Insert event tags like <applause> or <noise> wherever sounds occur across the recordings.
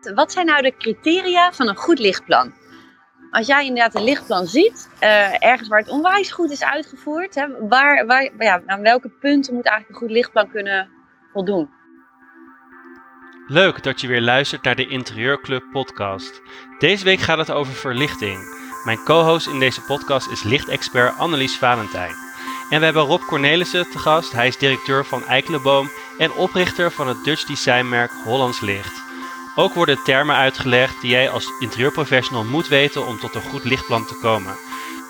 Wat zijn nou de criteria van een goed lichtplan? Als jij inderdaad een lichtplan ziet, uh, ergens waar het onwijs goed is uitgevoerd, hè, waar, waar, ja, aan welke punten moet eigenlijk een goed lichtplan kunnen voldoen? Leuk dat je weer luistert naar de Interieurclub podcast. Deze week gaat het over verlichting. Mijn co-host in deze podcast is lichtexpert Annelies Valentijn. En we hebben Rob Cornelissen te gast. Hij is directeur van Eikelenboom en oprichter van het Dutch designmerk Hollands Licht. Ook worden termen uitgelegd die jij als interieurprofessional moet weten om tot een goed lichtplan te komen.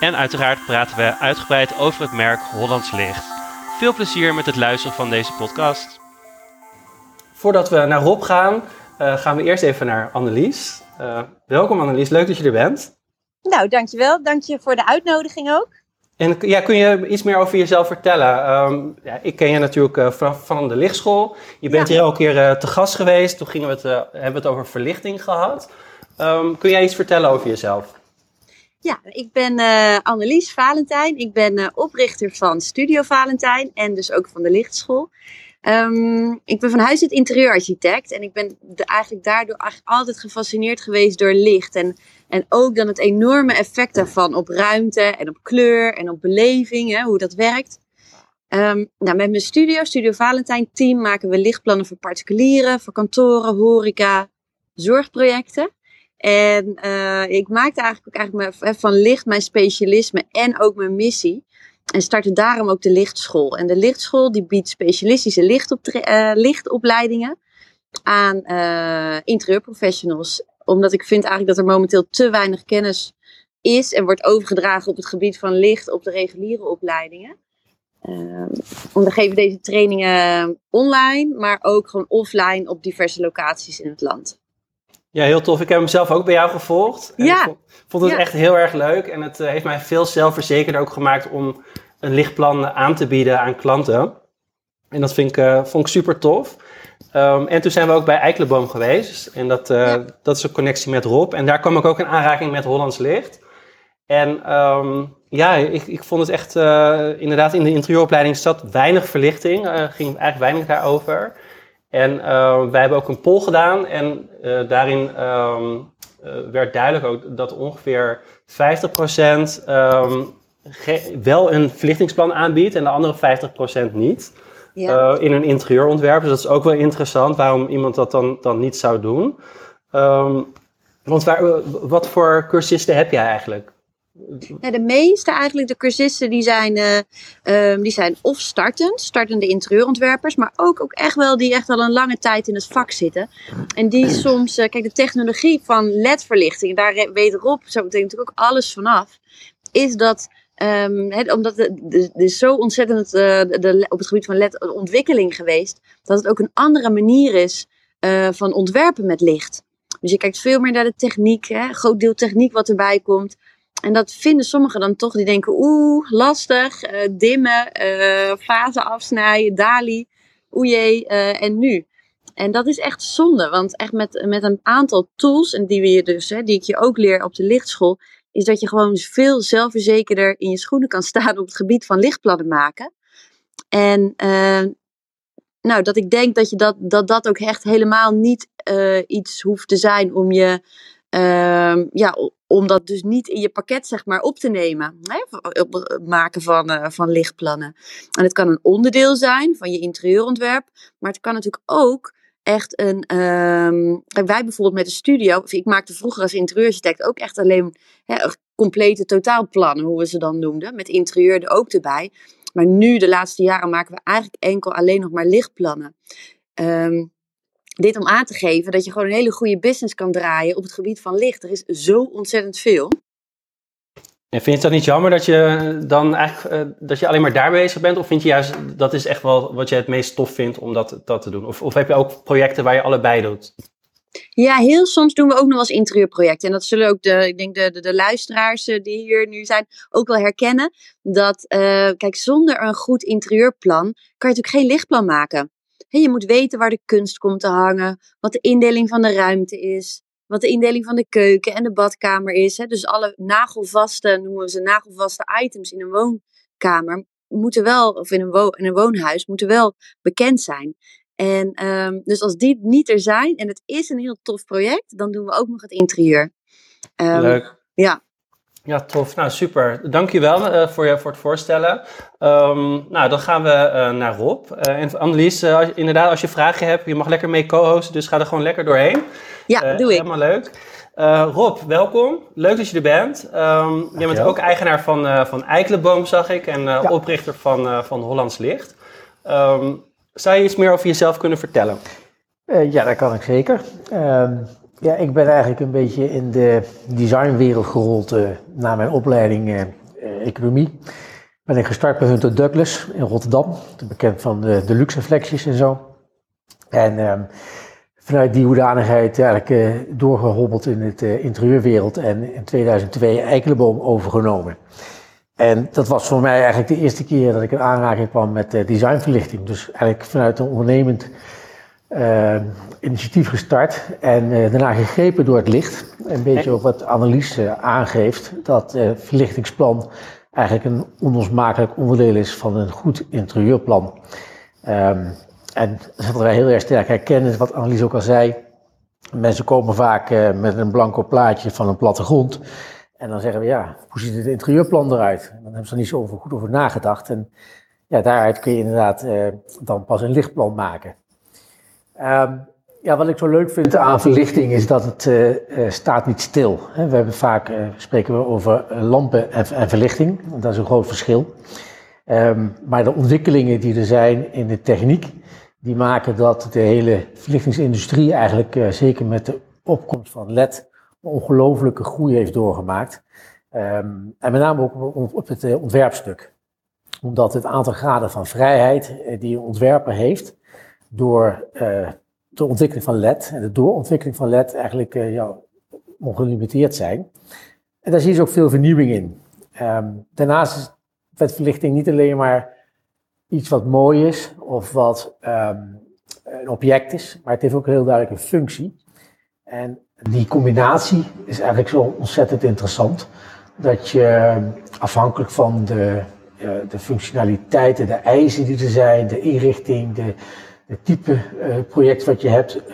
En uiteraard praten we uitgebreid over het merk Hollands Licht. Veel plezier met het luisteren van deze podcast. Voordat we naar Rob gaan, uh, gaan we eerst even naar Annelies. Uh, welkom Annelies, leuk dat je er bent. Nou, dankjewel. Dank je voor de uitnodiging ook. En ja, kun je iets meer over jezelf vertellen? Um, ja, ik ken je natuurlijk uh, van, van, de lichtschool. Je bent hier ook keer uh, te gast geweest. Toen gingen we het, uh, hebben we het over verlichting gehad. Um, kun jij iets vertellen over jezelf? Ja, ik ben Annelies Valentijn. Ik ben oprichter van Studio Valentijn en dus ook van de lichtschool. Um, ik ben van huis uit interieurarchitect en ik ben eigenlijk daardoor altijd gefascineerd geweest door licht. En, en ook dan het enorme effect daarvan op ruimte en op kleur en op beleving, hè, hoe dat werkt. Um, nou, met mijn studio, Studio Valentijn team, maken we lichtplannen voor particulieren, voor kantoren, horeca, zorgprojecten. En uh, ik maakte eigenlijk ook eigenlijk van licht mijn specialisme en ook mijn missie. En startte daarom ook de lichtschool. En de lichtschool die biedt specialistische uh, lichtopleidingen aan uh, interieurprofessionals. Omdat ik vind eigenlijk dat er momenteel te weinig kennis is en wordt overgedragen op het gebied van licht op de reguliere opleidingen. Uh, we geven deze trainingen online, maar ook gewoon offline op diverse locaties in het land. Ja, heel tof. Ik heb hem zelf ook bij jou gevolgd. En ja. Ik vond het echt heel erg leuk. En het heeft mij veel zelfverzekerder ook gemaakt om een lichtplan aan te bieden aan klanten. En dat vind ik, uh, vond ik super tof. Um, en toen zijn we ook bij Eikelenboom geweest. En dat, uh, dat is een connectie met Rob. En daar kwam ik ook in aanraking met Hollands Licht. En um, ja, ik, ik vond het echt, uh, inderdaad, in de interieuropleiding zat weinig verlichting. ging eigenlijk weinig daarover. En wij hebben ook een poll gedaan. En daarin um, werd duidelijk ook dat ongeveer 50% wel een verlichtingsplan aanbiedt en de andere 50% niet. Ja. Uh, in een interieurontwerp. Dus dat is ook wel interessant waarom iemand dat dan, dan niet zou doen. Um, want waar, wat voor cursisten heb jij eigenlijk? Ja, de meeste eigenlijk, de cursisten, die zijn, uh, um, die zijn of startend, startende interieurontwerpers, maar ook, ook echt wel die echt al een lange tijd in het vak zitten. En die soms, uh, kijk, de technologie van LED-verlichting, daar weet Rob zo meteen natuurlijk ook alles vanaf, is dat Um, omdat er is zo ontzettend uh, de, op het gebied van LED ontwikkeling geweest, dat het ook een andere manier is uh, van ontwerpen met licht. Dus je kijkt veel meer naar de techniek, hè, groot deel techniek wat erbij komt. En dat vinden sommigen dan toch, die denken, oeh, lastig, uh, dimmen, fase afsnijden, DALI, oei, en nu. En dat is echt zonde, want echt met, met een aantal tools, en die, we je dus, hè, die ik je ook leer op de lichtschool, is dat je gewoon veel zelfverzekerder in je schoenen kan staan op het gebied van lichtplannen maken. En uh, nou, dat ik denk dat, je dat, dat dat ook echt helemaal niet uh, iets hoeft te zijn om je. Uh, ja, om dat dus niet in je pakket zeg maar op te nemen. Hè? Het maken van, uh, van lichtplannen. En het kan een onderdeel zijn van je interieurontwerp. Maar het kan natuurlijk ook echt een. Um, wij bijvoorbeeld met de studio. Ik maakte vroeger als interieurarchitect ook echt alleen hè, complete totaalplannen, hoe we ze dan noemden. Met interieur er ook erbij. Maar nu, de laatste jaren, maken we eigenlijk enkel alleen nog maar lichtplannen. Um, dit om aan te geven dat je gewoon een hele goede business kan draaien op het gebied van licht. Er is zo ontzettend veel. En vind je het dan niet jammer dat je dan eigenlijk uh, dat je alleen maar daar bezig bent? Of vind je juist dat is echt wel wat je het meest tof vindt om dat, dat te doen? Of, of heb je ook projecten waar je allebei doet? Ja, heel soms doen we ook nog als interieurprojecten. En dat zullen ook de, ik denk de, de, de luisteraars eh, die hier nu zijn ook wel herkennen. Dat, uh, kijk, zonder een goed interieurplan kan je natuurlijk geen lichtplan maken. He, je moet weten waar de kunst komt te hangen, wat de indeling van de ruimte is, wat de indeling van de keuken en de badkamer is. Dus alle nagelvaste, noemen we ze nagelvaste items in een woonkamer, moeten wel, of in een, wo in een woonhuis, moeten wel bekend zijn. En ehm, dus als die niet er zijn en het is een heel tof project, dan doen we ook nog het interieur. Ehm, Leuk. Ja. Ja, tof. Nou, super. Dankjewel uh, voor, je, voor het voorstellen. Um, nou, dan gaan we uh, naar Rob. Uh, en Annelies, inderdaad, als je vragen hebt, je mag lekker mee co-hosten, dus ga er gewoon lekker doorheen. Ja, doe ik. Helemaal leuk. Rob, welkom. Leuk dat je er bent. Um, jij bent ook eigenaar van, van Eikelenboom, zag ik, en ja. oprichter van, van Hollands Licht. Um, zou je iets meer over jezelf kunnen vertellen? ja, dat kan ik zeker. Ja, ik ben eigenlijk een beetje in de designwereld gerold uh, na mijn opleiding uh, economie. Ben ik gestart bij Hunter Douglas in Rotterdam, bekend van de, de luxe reflecties en zo. En uh, vanuit die hoedanigheid eigenlijk doorgehobbeld in het interieurwereld en in 2002 Eikelenboom overgenomen. En dat was voor mij eigenlijk de eerste keer dat ik in aanraking kwam met designverlichting. Dus eigenlijk vanuit een ondernemend initiatief gestart en uh, daarna gegrepen door het licht. Een beetje op wat analyse aangeeft dat uh, verlichtingsplan eigenlijk een onlosmakelijk onderdeel is van een goed interieurplan. Um, en wat wij heel erg sterk herkennen, wat Annelies ook al zei, mensen komen vaak uh, met een blanco plaatje van een plattegrond. En dan zeggen we, ja, hoe ziet het interieurplan eruit? En dan hebben ze er niet zo over, goed over nagedacht. En ja, daaruit kun je inderdaad dan pas een lichtplan maken. Um, ja, wat ik zo leuk vind aan verlichting is dat het uh, uh, staat niet stil. We hebben vaak uh, spreken we over lampen en, en, verlichting. Dat is een groot verschil. Um, maar de ontwikkelingen die er zijn in de techniek, die maken dat de hele verlichtingsindustrie eigenlijk, zeker met de opkomst van LED, een ongelofelijke groei heeft doorgemaakt. Um, en met name ook op het ontwerpstuk. Omdat het aantal graden van vrijheid die een ontwerper heeft, door uh, de ontwikkeling van LED en de doorontwikkeling van LED eigenlijk uh, ja, ongelimiteerd zijn. En daar zie je dus ook veel vernieuwing in. Um, daarnaast is vetverlichting niet alleen maar iets wat mooi is of wat um, een object is, maar het heeft ook heel duidelijk een functie. En die combinatie is eigenlijk zo ontzettend interessant dat je afhankelijk van de, de functionaliteiten, de eisen die er zijn, de inrichting, de, het type uh, project wat je hebt, uh,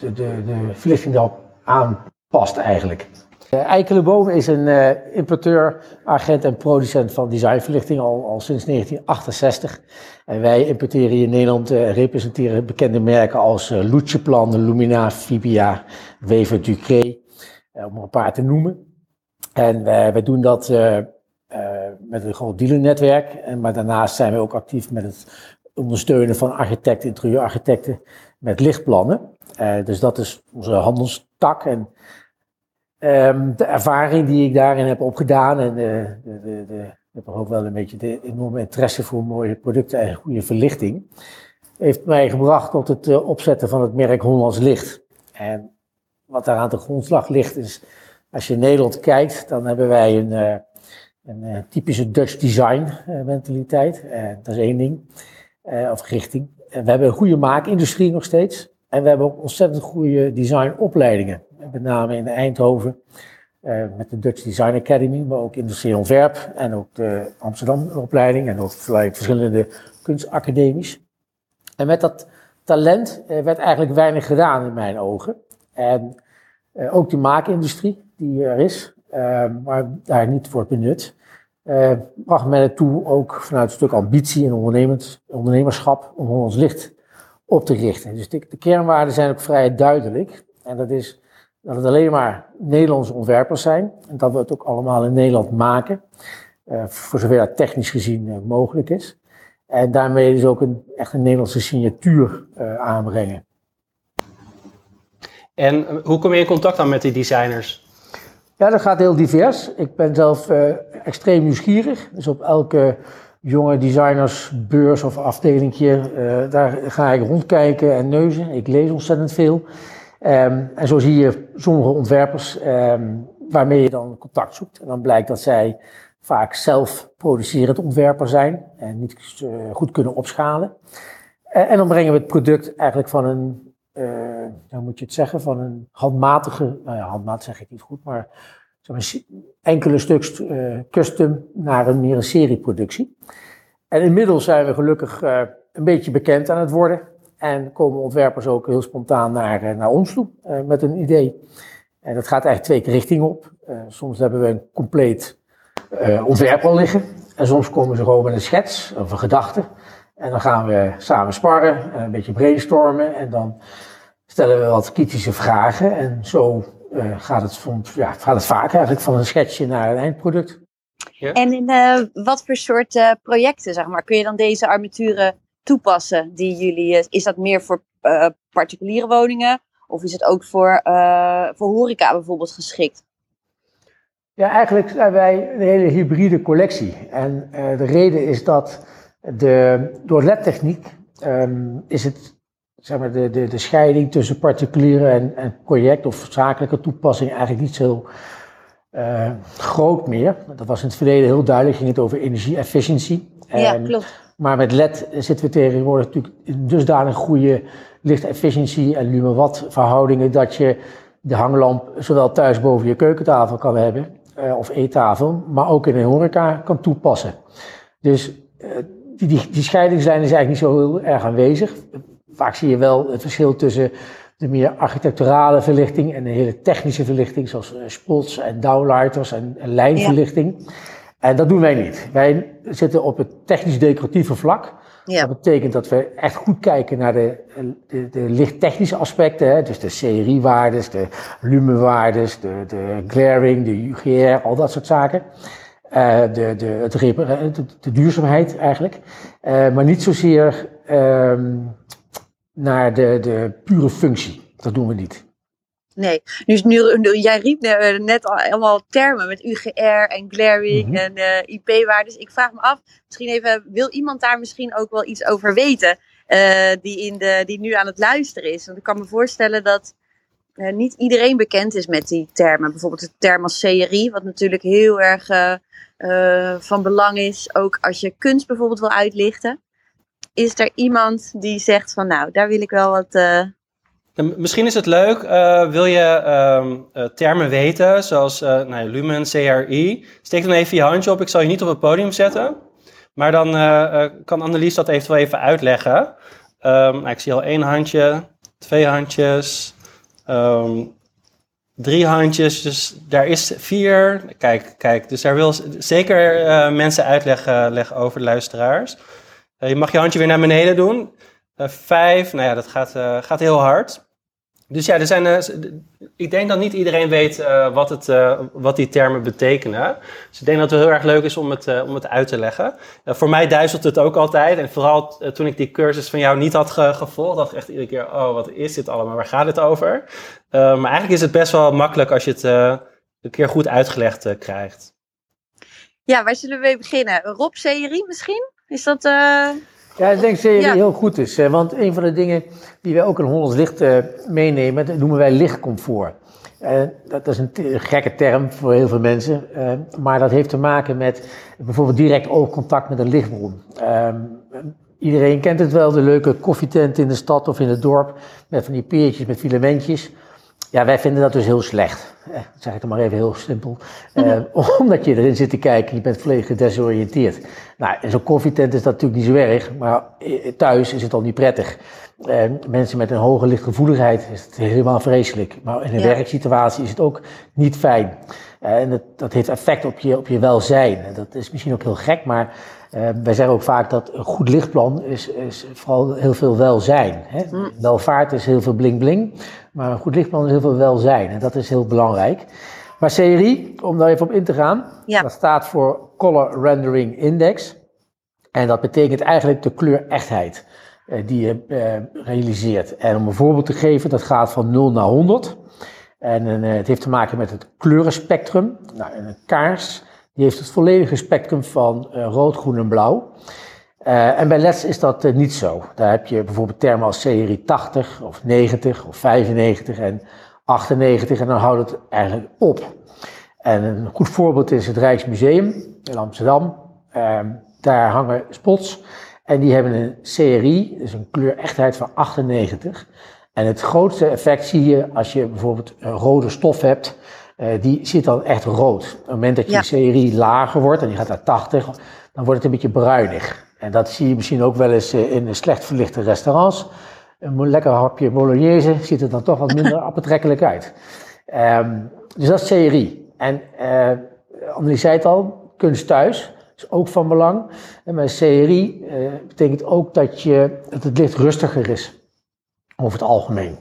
de, de, de verlichting daarop aanpast eigenlijk. Uh, Eikelenboom is een uh, importeur, agent en producent van designverlichting al, al sinds 1968. En wij importeren hier in Nederland en representeren bekende merken als uh, Lumina, Fibia, Wever Ducré, om er een paar te noemen. En wij doen dat met een groot dealernetwerk, en, maar daarnaast zijn we ook actief met het ondersteunen van architecten, interieurarchitecten met lichtplannen. Uh, dus dat is onze handelstak. En um, de ervaring die ik daarin heb opgedaan en de, de, de, de, ik heb ook wel een beetje de enorme interesse voor mooie producten en goede verlichting, heeft mij gebracht tot het uh, opzetten van het merk Hollands Licht. En wat daar aan de grondslag ligt is, als je in Nederland kijkt, dan hebben wij een, een typische Dutch design mentaliteit. dat is één ding uh, of richting. En we hebben een goede maakindustrie nog steeds. En we hebben ook ontzettend goede designopleidingen. Met name in Eindhoven uh, met de Dutch Design Academy, maar ook Industrie Ontwerp en ook de Amsterdam opleiding en ook verschillende kunstacademies. En met dat talent werd eigenlijk weinig gedaan in mijn ogen. En ook de maakindustrie die er is, maar daar niet wordt benut uh, bracht mij naartoe ook vanuit een stuk ambitie en ondernemerschap om ons licht op te richten. Dus de, de, kernwaarden zijn ook vrij duidelijk. En dat is dat het alleen maar Nederlandse ontwerpers zijn en dat we het ook allemaal in Nederland maken, uh, voor zover dat technisch gezien uh, mogelijk is. En daarmee dus ook een, echt een Nederlandse signatuur aanbrengen. En hoe kom je in contact dan met die designers? Ja, dat gaat heel divers. Ik ben zelf uh, extreem nieuwsgierig. Dus op elke jonge designersbeurs of afdelingje, uh, daar ga ik rondkijken en neuzen. Ik lees ontzettend veel. Um, en zo zie je sommige ontwerpers um, waarmee je dan contact zoekt. En dan blijkt dat zij vaak zelf producerend ontwerper zijn en niet uh, goed kunnen opschalen. en dan brengen we het product eigenlijk van een uh, hoe moet je het zeggen, van een handmatige, nou ja, handmaat zeg ik niet goed, maar enkele stuks uh, custom naar een meer een serieproductie. En inmiddels zijn we gelukkig uh, een beetje bekend aan het worden. En komen ontwerpers ook heel spontaan naar, naar ons toe met een idee. En dat gaat eigenlijk twee richtingen op. soms hebben we een compleet ontwerp al liggen. En soms komen ze gewoon met een schets of een gedachte. En dan gaan we samen sparren, en een beetje brainstormen. En dan stellen we wat kritische vragen. En zo uh, gaat, het soms, ja, gaat het vaak eigenlijk van een schetsje naar een eindproduct. Ja. En in uh, wat voor soort uh, projecten, zeg maar, kun je dan deze armaturen toepassen? Die jullie, is dat meer voor particuliere woningen? Of is het ook voor, voor horeca bijvoorbeeld geschikt? Ja, eigenlijk zijn wij een hele hybride collectie. En de reden is dat de, door LED-techniek um, is het zeg maar, de, de, de scheiding tussen particuliere en, en project of zakelijke toepassing eigenlijk niet zo uh, groot meer. Dat was in het verleden heel duidelijk, ging het over energie-efficiëntie. Ja, klopt. Maar met LED zitten we tegenwoordig natuurlijk in dusdanig goede lichtefficiëntie en lume-watt verhoudingen dat je de hanglamp zowel thuis boven je keukentafel kan hebben uh, of eettafel, maar ook in een horeca kan toepassen. Dus uh, die, die, die scheidingslijn is eigenlijk niet zo heel erg aanwezig. Vaak zie je wel het verschil tussen de meer architecturale verlichting en de hele technische verlichting, zoals eh, spots en downlighters en, lijnverlichting. En dat doen wij niet. Wij zitten op het technisch-decoratieve vlak. Ja. Dat betekent dat we echt goed kijken naar de, de, de lichttechnische aspecten. Hè? Dus de CRI-waardes, de lumenwaardes, de, de glaring, de UGR, al dat soort zaken. Uh, de, de, het, de, de, duurzaamheid eigenlijk. Uh, maar niet zozeer um, naar de, de pure functie. Dat doen we niet. Nee, dus nu, jij riep net al allemaal termen met UGR en glaring mm en uh, IP-waardes. Ik vraag me af, misschien even, wil iemand daar misschien ook wel iets over weten? Uh, die, in de, die nu aan het luisteren is. Want ik kan me voorstellen dat uh, niet iedereen bekend is met die termen. Bijvoorbeeld de term als CRI, wat natuurlijk heel erg van belang is. Ook als je kunst bijvoorbeeld wil uitlichten is er iemand die zegt van nou, daar wil ik wel wat... Misschien is het leuk, wil je uh, termen weten, zoals nou, lumen, CRI. Steek dan even je handje op, ik zal je niet op het podium zetten. Maar dan kan Annelies dat eventueel even uitleggen. Um, nou, ik zie al één handje, twee handjes, um, drie handjes, dus daar is vier. Kijk, kijk, dus daar wil zeker mensen uitleggen leggen over luisteraars. Eh, je mag je handje weer naar beneden doen. Uh, vijf, nou ja, dat gaat, gaat heel hard. Dus ja, er zijn, ik denk dat niet iedereen weet wat, het, wat die termen betekenen. Dus ik denk dat het heel erg leuk is om het, om het uit te leggen. voor mij duizelt het ook altijd. En vooral toen ik die cursus van jou niet had gevolgd, dacht ik echt iedere keer, oh, wat is dit allemaal? Waar gaat het over? maar eigenlijk is het best wel makkelijk als je het een keer goed uitgelegd krijgt. Ja, waar zullen we mee beginnen? Rob Serie misschien? Is dat... Ja, ik denk dat het heel goed is. Want een van de dingen die wij ook in Hollands Licht uh, meenemen, dat noemen wij lichtcomfort. Uh, dat is een gekke term voor heel veel mensen, uh, maar dat heeft te maken met bijvoorbeeld direct oogcontact met een lichtbron. Ehm, iedereen kent het wel, de leuke koffietent in de stad of in het dorp, met van die peertjes met filamentjes. Ja, wij vinden dat dus heel slecht. Eh, zeg ik dan maar even heel simpel. <laughs> Eh, omdat je erin zit te kijken, je bent volledig gedesoriënteerd. Nou, in zo'n koffietent is dat natuurlijk niet zo erg, maar eh, thuis is het al niet prettig. Uh, mensen met een hoge lichtgevoeligheid is het helemaal vreselijk. Maar in een werksituatie is het ook niet fijn. Uh, en dat, dat, heeft effect op je, op je welzijn. En dat is misschien ook heel gek, maar wij zeggen ook vaak dat een goed lichtplan is, is vooral heel veel welzijn. Hè? Mm. Welvaart is heel veel bling bling. Maar een goed lichtplan is heel veel welzijn en dat is heel belangrijk. Maar CRI, om daar even op in te gaan, dat staat voor Color Rendering Index. En dat betekent eigenlijk de kleurechtheid eh, die je eh, realiseert. En om een voorbeeld te geven, dat gaat van 0 naar 100. En eh, het heeft te maken met het kleurenspectrum. Nou, een kaars die heeft het volledige spectrum van rood, groen en blauw. Uh, en bij LEDs is dat uh, niet zo. Daar heb je bijvoorbeeld termen als serie 80 of 90 of 95 en 98 en dan houdt het eigenlijk op. En een goed voorbeeld is het Rijksmuseum in Amsterdam. Uh, daar hangen spots en die hebben een CRI, dus een kleurechtheid van 98. En het grootste effect zie je als je bijvoorbeeld een rode stof hebt. Uh, die zit dan echt rood. Op het moment dat je ja. CRI lager wordt en die gaat naar 80, dan wordt het een beetje bruinig. En dat zie je misschien ook wel eens eh, in slecht verlichte restaurants. een lekker hapje bolognese ziet er dan toch wat minder <laughs> aantrekkelijk uit. Ehm, dus dat is CRI. En uh, Annelies zei het al, kunst thuis is ook van belang. En bij CRI uh, betekent ook dat, je, dat het licht rustiger is, over het algemeen.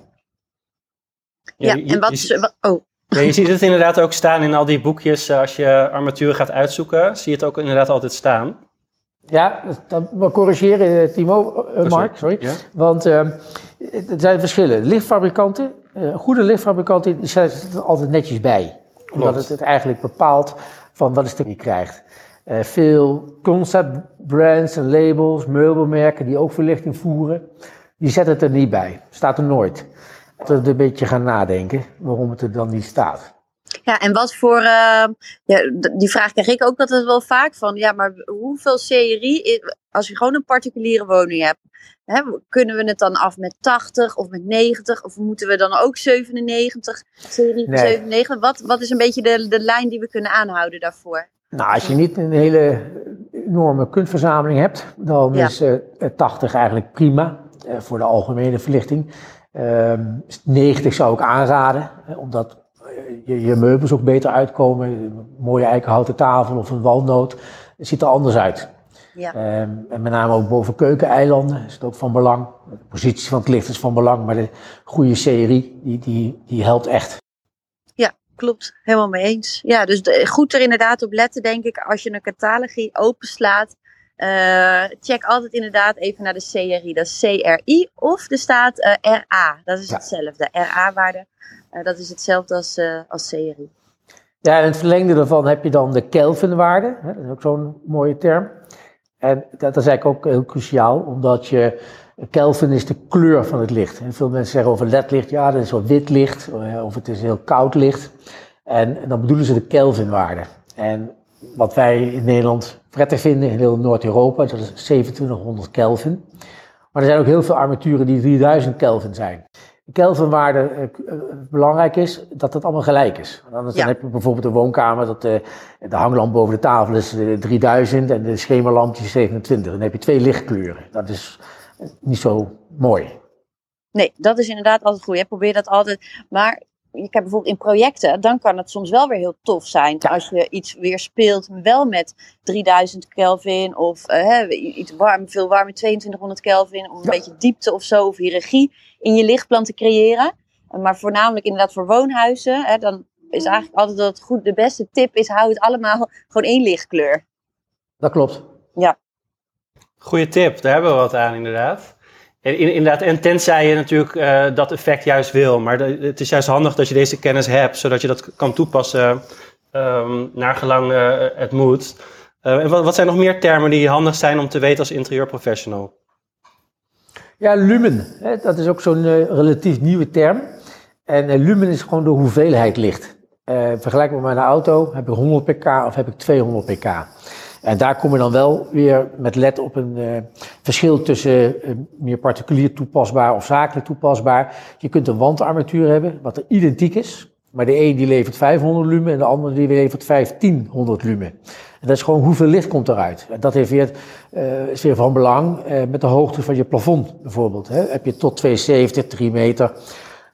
Ja, en wat... oh. Ja, je ziet het inderdaad ook staan in al die boekjes. Eh, als je armatuur gaat uitzoeken, zie je het ook inderdaad altijd staan. Ja, dat, we corrigeren Timo, uh, Mark, sorry. Want uh, er zijn verschillen. Lichtfabrikanten, uh, goede lichtfabrikanten, die zetten het er altijd netjes bij. Omdat het, het eigenlijk bepaalt van wat is er je krijgt. Veel concept brands en labels, meubelmerken die ook verlichting voeren, die zetten het er niet bij. Staat er nooit. Dat we een beetje gaan nadenken waarom het er dan niet staat. Ja, en wat voor, uh, ja, die vraag krijg ik ook altijd wel vaak van, ja, maar hoeveel CRI, als je gewoon een particuliere woning hebt, hè, kunnen we het dan af met 80 of met 90 of moeten we dan ook 97, CRI nee. 97? Wat, wat is een beetje de, de lijn die we kunnen aanhouden daarvoor? Nou, als je niet een hele enorme kunstverzameling hebt, dan is uh, 80 eigenlijk prima uh, voor de algemene verlichting. 90 ehm, zou ik aanraden, omdat je, je, meubels ook beter uitkomen. Een mooie eikenhouten tafel of een walnoot. Het ziet er anders uit. Ja. Um, en met name ook boven keukeneilanden is het ook van belang. De positie van het licht is van belang, maar de goede serie, die, die, die helpt echt. Ja, klopt. Helemaal mee eens. Ja, dus goed er inderdaad op letten, denk ik, als je een catalogie openslaat. Uh, check altijd inderdaad even naar de CRI. Dat is CRI of er staat uh, eh, RA. Dat is hetzelfde. RA-waarde uh, dat is hetzelfde als, als CRI. Ja, en het verlengde daarvan heb je dan de Kelvinwaarde. Dat is ook zo'n mooie term. En dat is eigenlijk ook heel cruciaal, omdat je. Kelvin is de kleur van het licht. En veel mensen zeggen over ledlicht, ja, dat is wel wit licht, eh, of het is heel koud licht. En, dan bedoelen ze de Kelvinwaarde. En wat wij in Nederland prettig vinden, in heel Noord-Europa, dat is 2700 Kelvin. Maar er zijn ook heel veel armaturen die 3000 Kelvin zijn. Kelvinwaarde uh, belangrijk is, dat het allemaal gelijk is. Want anders dan heb je bijvoorbeeld een woonkamer, dat uh, de hanglamp boven de tafel is 3000 en de schemerlamp is 27. Dan heb je twee lichtkleuren. Dat is niet zo mooi. Nee, dat is inderdaad altijd goed. Je probeert dat altijd. Maar je hebt bijvoorbeeld in projecten, dan kan het soms wel weer heel tof zijn. Als je iets weer speelt, wel met 3000 Kelvin of uh, iets warm, veel warmer, 2200 Kelvin, om een beetje diepte of zo, of regie in je lichtplan te creëren. Maar voornamelijk inderdaad voor woonhuizen, hè, dan is eigenlijk altijd dat het goed. De beste tip is, hou het allemaal <laughs> gewoon één lichtkleur. Dat klopt. Ja. Goeie tip, daar hebben we wat aan inderdaad. En inderdaad, en tenzij je natuurlijk uh, dat effect juist wil. Maar het is juist handig dat je deze kennis hebt, zodat je dat kan toepassen um, naar gelang uh, het moet. Uh, en wat, zijn nog meer termen die handig zijn om te weten als interieurprofessional? Ja, lumen. Dat is ook zo'n relatief nieuwe term. En lumen is gewoon de hoeveelheid licht. vergelijkbaar met een auto, heb ik 100 pk of heb ik 200 pk. En daar kom je dan wel weer met let op een uh, verschil tussen uh, meer particulier toepasbaar of zakelijk toepasbaar. Je kunt een wandarmatuur hebben wat er identiek is. Maar de een die levert 500 lumen en de andere die levert 1500 lumen. En dat is gewoon hoeveel licht komt eruit. En dat heeft weer, uh, is weer van belang met de hoogte van je plafond bijvoorbeeld. Hè. Heb je tot 270, 3 meter,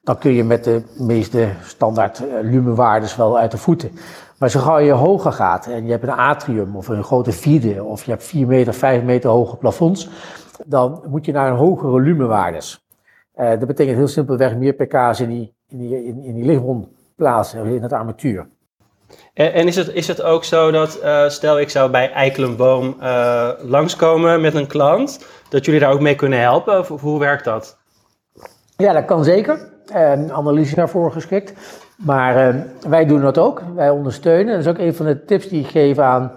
dan kun je met de meeste standaard lumenwaardes wel uit de voeten. Maar zo gauw je hoger gaat en je hebt een atrium of een grote vierde of je hebt 4 meter, 5 meter hoge plafonds, dan moet je naar een hogere lumenwaardes. Uh, dat betekent heel simpelweg meer pk's in die, in die, in, in die lichtbron plaatsen, in het armatuur. En, en, is, het, is het ook zo dat, uh, stel ik zou bij Eikelenboom uh, langskomen met een klant, dat jullie daar ook mee kunnen helpen? Of, of hoe werkt dat? Ja, dat kan zeker. Uh, analyse daarvoor geschikt. Maar uh, wij doen dat ook. Wij ondersteunen. Dat is ook een van de tips die ik geef aan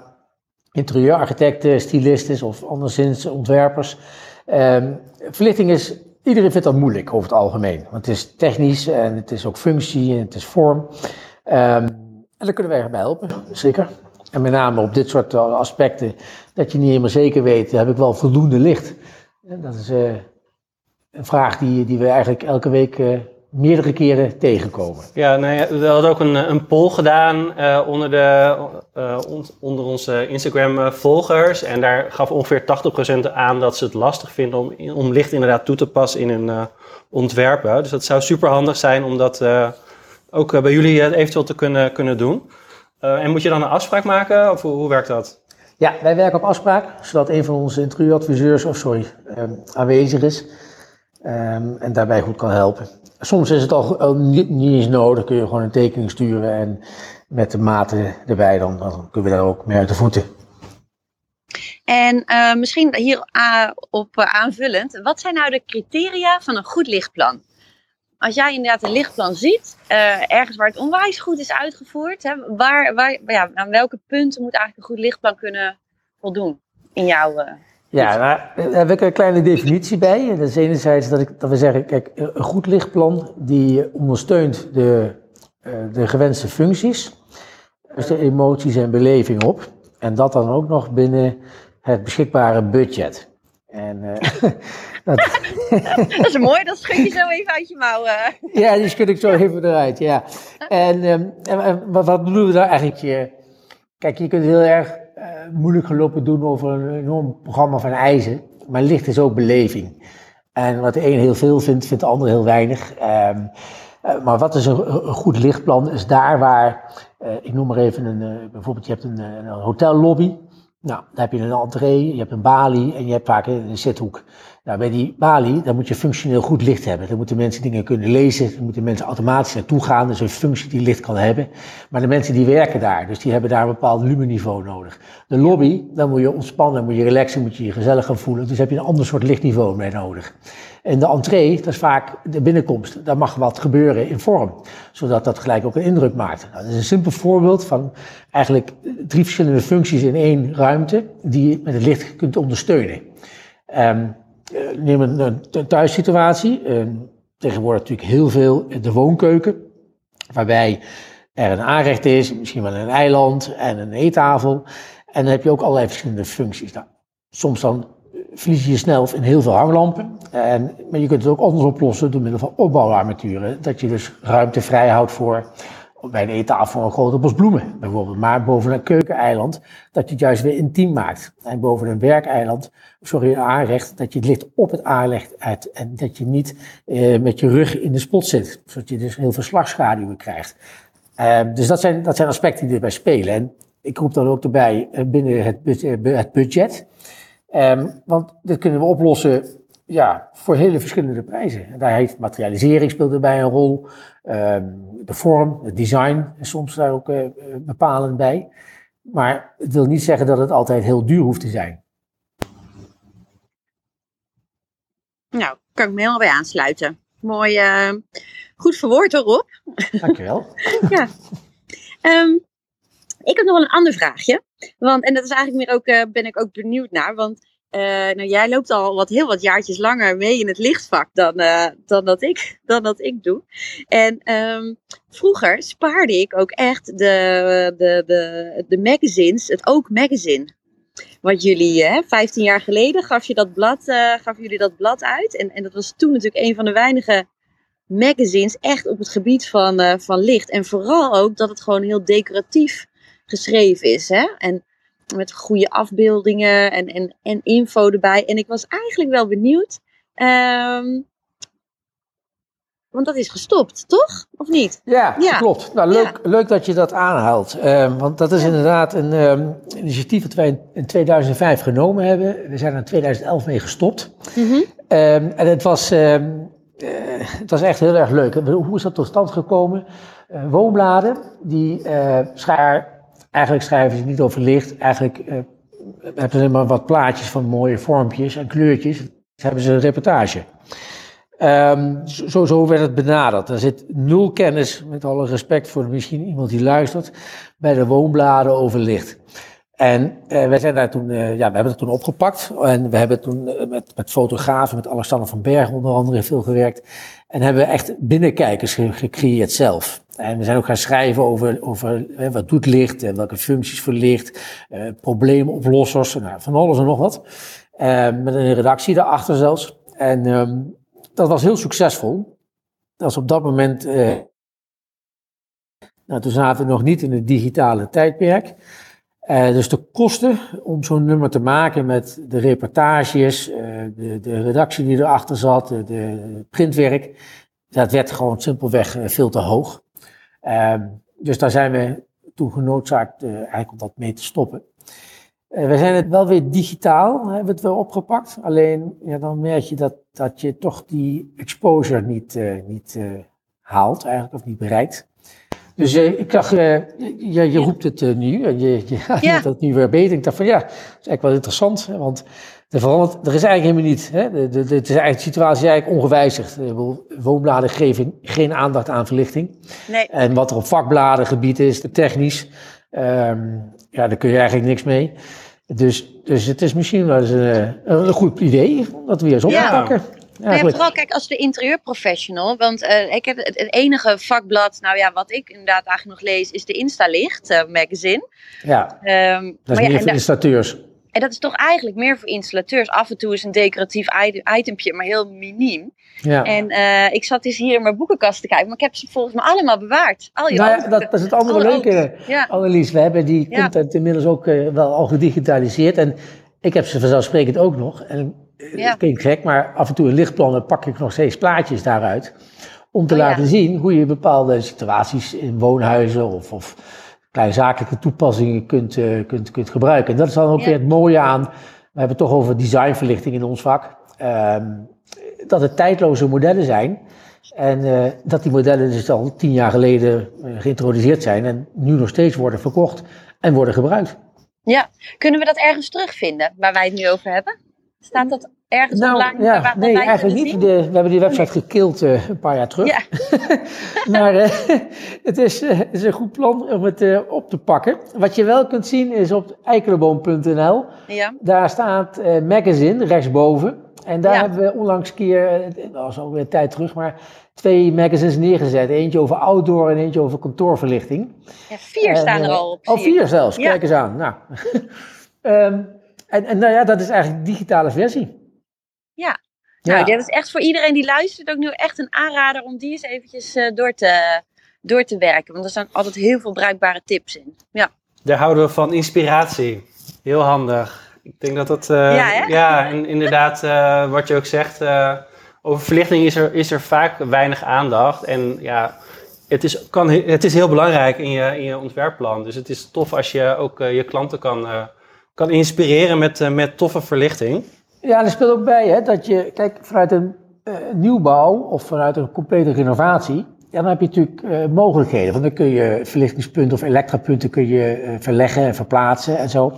interieurarchitecten, stylisten of anderszins ontwerpers. Um, verlichting is, iedereen vindt dat moeilijk over het algemeen. Want het is technisch en het is ook functie en het is vorm. Um, en daar kunnen wij bij helpen, zeker. En met name op dit soort aspecten, dat je niet helemaal zeker weet, heb ik wel voldoende licht. En dat is uh, een vraag die, die we eigenlijk elke week uh, meerdere keren tegenkomen. Ja, nou ja, we hadden ook een, een poll gedaan uh, onder, de, uh, on, onder onze Instagram-volgers. En daar gaf ongeveer 80% aan dat ze het lastig vinden om, om licht inderdaad toe te passen in hun uh, ontwerpen. Dus dat zou super handig zijn om dat ook bij jullie eventueel te kunnen, kunnen doen. en moet je dan een afspraak maken of hoe, hoe werkt dat? Ja, wij werken op afspraak, zodat een van onze interieuradviseurs, of sorry, aanwezig is. Um, en daarbij goed kan helpen. Soms is het al, niet, niet, eens nodig, kun je gewoon een tekening sturen en met de maten erbij, dan, dan kunnen we daar ook mee uit de voeten. En uh, misschien hierop uh, op, uh, aanvullend, wat zijn nou de criteria van een goed lichtplan? Als jij inderdaad een lichtplan ziet, ergens waar het onwijs goed is uitgevoerd, hè, waar, waar, ja, aan welke punten moet eigenlijk een goed lichtplan kunnen voldoen in jouw ja, nou, daar heb ik een kleine definitie bij. Dat is enerzijds dat, ik, dat we zeggen, kijk, een goed lichtplan die ondersteunt de, eh, de gewenste functies, dus de emoties en beleving op. En dat dan ook nog binnen het beschikbare budget. En, uh, <laughs> dat... <laughs> dat is mooi, dat schud je zo even uit je mouwen. ja, die schud ik zo even eruit, ja. En, um, en wat, wat bedoelen we daar eigenlijk? Kijk, je kunt heel erg moeilijk gelopen doen over een enorm programma van eisen. Maar licht is ook beleving. En wat de een heel veel vindt, vindt de ander heel weinig. Um, uh, maar wat is een, goed lichtplan? Is daar waar, uh, ik noem maar even een, bijvoorbeeld je hebt een, een hotellobby. Nou, dan heb je een entree, je hebt een balie en je hebt vaak een zithoek. Nou, bij die balie, dan moet je functioneel goed licht hebben. Dan moeten mensen dingen kunnen lezen, dan moeten mensen automatisch naartoe gaan. Dus een functie die licht kan hebben. Maar de mensen die werken daar, dus die hebben daar een bepaald lumeniveau nodig. De lobby, dan moet je ontspannen, moet je relaxen, moet je je gezellig gaan voelen. Dus heb je een ander soort lichtniveau mee nodig. En de entree, dat is vaak de binnenkomst. Daar mag wat gebeuren in vorm, zodat dat gelijk ook een indruk maakt. Nou, dat is een simpel voorbeeld van eigenlijk drie verschillende functies in één ruimte, die je met het licht kunt ondersteunen. Um, neem een, thuissituatie. Uh, tegenwoordig natuurlijk heel veel de woonkeuken, waarbij er een aanrecht is, misschien wel een eiland en een eettafel. En dan heb je ook allerlei verschillende functies. Nou, soms dan verlies je snel in heel veel hanglampen. En, maar je kunt het ook anders oplossen door middel van opbouwarmaturen. Dat je dus ruimte vrij houdt voor bij een eettafel een grote bos bloemen bijvoorbeeld. Maar boven een keukeneiland dat je het juist weer intiem maakt. En boven een werkeiland, sorry, een aanrecht, dat je het licht op het aanrecht uit. En dat je niet eh, met je rug in de spot zit. Zodat je dus heel veel slagschaduwen krijgt. Uh, dus dat zijn, dat zijn aspecten die erbij spelen. En ik roep dan ook erbij uh, binnen het, het budget. Um, want dit kunnen we oplossen ja, voor hele verschillende prijzen. daar heeft materialisering speelt erbij een rol. Um, de vorm, het design is soms daar ook uh, bepalend bij. Maar het wil niet zeggen dat het altijd heel duur hoeft te zijn. Nou, kan ik me helemaal bij aansluiten. Mooi, uh, goed verwoord erop. Dankjewel. <laughs> ja. Um, ik heb nog wel een ander vraagje. Want, en dat is eigenlijk meer ook, ben ik ook benieuwd naar. Want uh, nou, jij loopt al wat, heel wat jaartjes langer mee in het lichtvak dan, uh, dan, dat, ik, <laughs> dan dat ik doe. En um, vroeger spaarde ik ook echt de, de, de, de magazines, het Ook Magazine. Wat jullie, hè, 15 jaar geleden gaf, je dat blad, uh, jullie dat blad uit. En, en dat was toen natuurlijk een van de weinige magazines echt op het gebied van, van licht. En vooral ook dat het gewoon heel decoratief geschreven is. Hè? En met goede afbeeldingen en, en, en info erbij. En ik was eigenlijk wel benieuwd. Um, want dat is gestopt, toch? Of niet? Ja, ja. klopt. Nou, leuk, ja. leuk dat je dat aanhaalt. Um, want dat is ja. inderdaad een um, initiatief dat wij in 2005 genomen hebben. We zijn er in 2011 mee gestopt. Mm -hmm. um, en het was, uh, het was echt heel erg leuk. Hoe is dat tot stand gekomen? Uh, woonbladen, die uh, schaar Eigenlijk schrijven ze niet over licht. Eigenlijk uh, hebben ze maar wat plaatjes van mooie vormpjes en kleurtjes. Dan hebben ze een reportage. Um, zo, zo werd het benaderd. Er zit nul kennis, met alle respect voor misschien iemand die luistert, bij de woonbladen over licht. En uh, wij zijn daar toen, uh, ja, we hebben het toen opgepakt. En we hebben toen met, met fotografen, met Alexander van Berg onder andere veel gewerkt. En hebben echt binnenkijkers ge gecreëerd zelf. En we zijn ook gaan schrijven over, over wat doet licht en welke functies voor licht, probleemoplossers, nou, van alles en nog wat. met een redactie daarachter zelfs. En um, dat was heel succesvol. Dat is op dat moment, eh, nou, toen zaten we nog niet in het digitale tijdperk. Eh, dus de kosten om zo'n nummer te maken met de reportages, eh, de, de redactie die erachter zat, de, de printwerk, dat werd gewoon simpelweg eh, veel te hoog. Ehm, dus daar zijn we toen genoodzaakt eh, eigenlijk om dat mee te stoppen. Eh, we zijn het wel weer digitaal, hebben we het wel opgepakt. Alleen ja, dan merk je dat, dat je toch die exposure niet, eh, niet haalt eigenlijk, of niet bereikt. Dus eh, ik dacht, eh, je, je roept het eh, nu en je, je, <laughs> Ja. het nu weer beter. Ik dacht van ja, dat is eigenlijk wel interessant, hè, want er, verandert, er is eigenlijk helemaal niet. Hè, de, de, situatie is eigenlijk ongewijzigd. Woonbladen geven geen aandacht aan verlichting. Nee. En wat er op vakbladengebied is, technisch, ehm, ja, daar kun je eigenlijk niks mee. Dus, dus het is misschien wel eens een, een, een goed idee om dat weer eens op te Ja. Nou ja, vooral kijk als de interieurprofessional. Want eh, ik heb het, het enige vakblad, nou ja, wat ik inderdaad eigenlijk nog lees, is de Instalicht eh, magazine. Ja, Ehm, dat is maar ja, meer en, voor installateurs. en dat is toch eigenlijk meer voor installateurs. Af en toe is een decoratief item- itempje, maar heel miniem. Ja. En eh, ik zat dus hier in mijn boekenkast te kijken, maar ik heb ze volgens mij allemaal bewaard. Al je Nou ja, dat, dat is het andere Alle leuke. Ja. Annelies. We hebben die Ja. content inmiddels ook wel al gedigitaliseerd. En ik heb ze vanzelfsprekend ook nog. En Ja. het klinkt gek, maar af en toe in lichtplannen pak ik nog steeds plaatjes daaruit. Om te Oh ja. laten zien hoe je bepaalde situaties in woonhuizen of, of kleine zakelijke toepassingen kunt, eh, kunt, kunt gebruiken. En dat is dan ook Ja. weer het mooie aan. We hebben het toch over designverlichting in ons vak. ehm, dat het tijdloze modellen zijn. En eh, dat die modellen dus al tien jaar geleden eh, geïntroduceerd zijn en nu nog steeds worden verkocht en worden gebruikt. Ja. Kunnen we dat ergens terugvinden, waar wij het nu over hebben? Staat dat ergens online? Nou, ja, waar, waar nee, eigenlijk niet. De, we hebben die website gekild eh, een paar jaar terug. Ja. <laughs> maar eh, het, is, eh, is een goed plan om het op te pakken. Wat je wel kunt zien is op eikenboom.nl. Ja. Daar staat magazine rechtsboven. En daar Ja. hebben we onlangs een keer, dat was alweer een tijd terug, maar twee magazines neergezet. Eentje over outdoor en eentje over kantoorverlichting. ja, vier En, staan er al op. Oh, zie ik. vier zelfs. Ja. Kijk eens aan. Nou. <laughs> Ehm, en, en nou ja, dat is eigenlijk de digitale versie. Ja. Ja. Nou, dat is echt voor iedereen die luistert ook nu echt een aanrader om die eens eventjes eh, door, te, door te werken. Want er staan altijd heel veel bruikbare tips in. Ja, Daar houden we van inspiratie. Heel handig. Ik denk dat dat. eh, Ja, hè? ja, en inderdaad, eh, wat je ook zegt. eh, over verlichting is er, is er vaak weinig aandacht. En ja, het is, kan, he- het is heel belangrijk in je, in je ontwerpplan. Dus het is tof als je ook je klanten kan, eh, kan inspireren met, eh, met toffe verlichting. Ja, en er speelt ook bij hè, dat je, kijk, vanuit een eh, nieuwbouw of vanuit een complete renovatie, ja, dan heb je natuurlijk eh, mogelijkheden. Want dan kun je verlichtingspunten of elektrapunten kun je verleggen en verplaatsen en zo.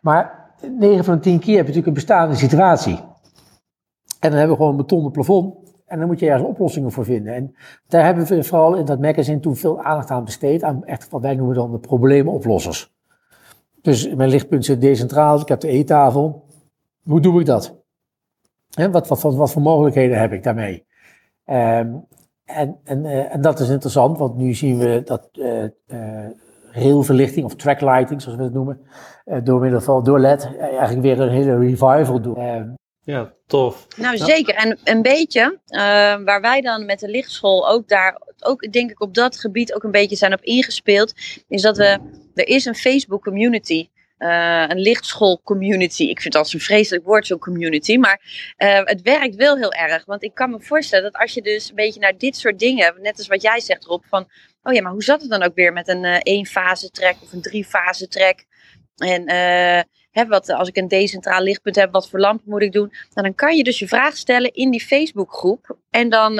Maar 9 van de 10 keer heb je natuurlijk een bestaande situatie. En dan hebben we gewoon een betonnen plafond. En dan moet je ergens oplossingen voor vinden. En daar hebben we vooral in dat magazine toen veel aandacht aan besteed. Aan echt wat wij noemen dan de probleemoplossers. Dus mijn lichtpunt zit decentraal. Ik heb de eettafel. Hoe doe ik dat? Hè, wat, wat, wat, wat voor mogelijkheden heb ik daarmee? Ehm, en, en, eh, en dat is interessant, want nu zien we dat eh eh, railverlichting of tracklighting, zoals we het noemen, eh, door middel van door LED eigenlijk weer een hele revival doen. Ehm, Ja, tof. nou zeker. En een beetje eh, waar wij dan met de lichtschool ook daar, ook denk ik op dat gebied ook een beetje zijn op ingespeeld, is dat we, er is een Facebook community. eh, een lichtschool community. Ik vind dat een vreselijk woord, zo'n community. Maar eh, het werkt wel heel erg. Want ik kan me voorstellen dat als je dus een beetje naar dit soort dingen, net als wat jij zegt Rob, van oh ja, maar hoe zat het dan ook weer met een eh één-fase track of een drie-fase track? En hè, wat, als ik een decentraal lichtpunt heb, wat voor lampen moet ik doen? Nou, dan kan je dus je vraag stellen in die Facebookgroep. En dan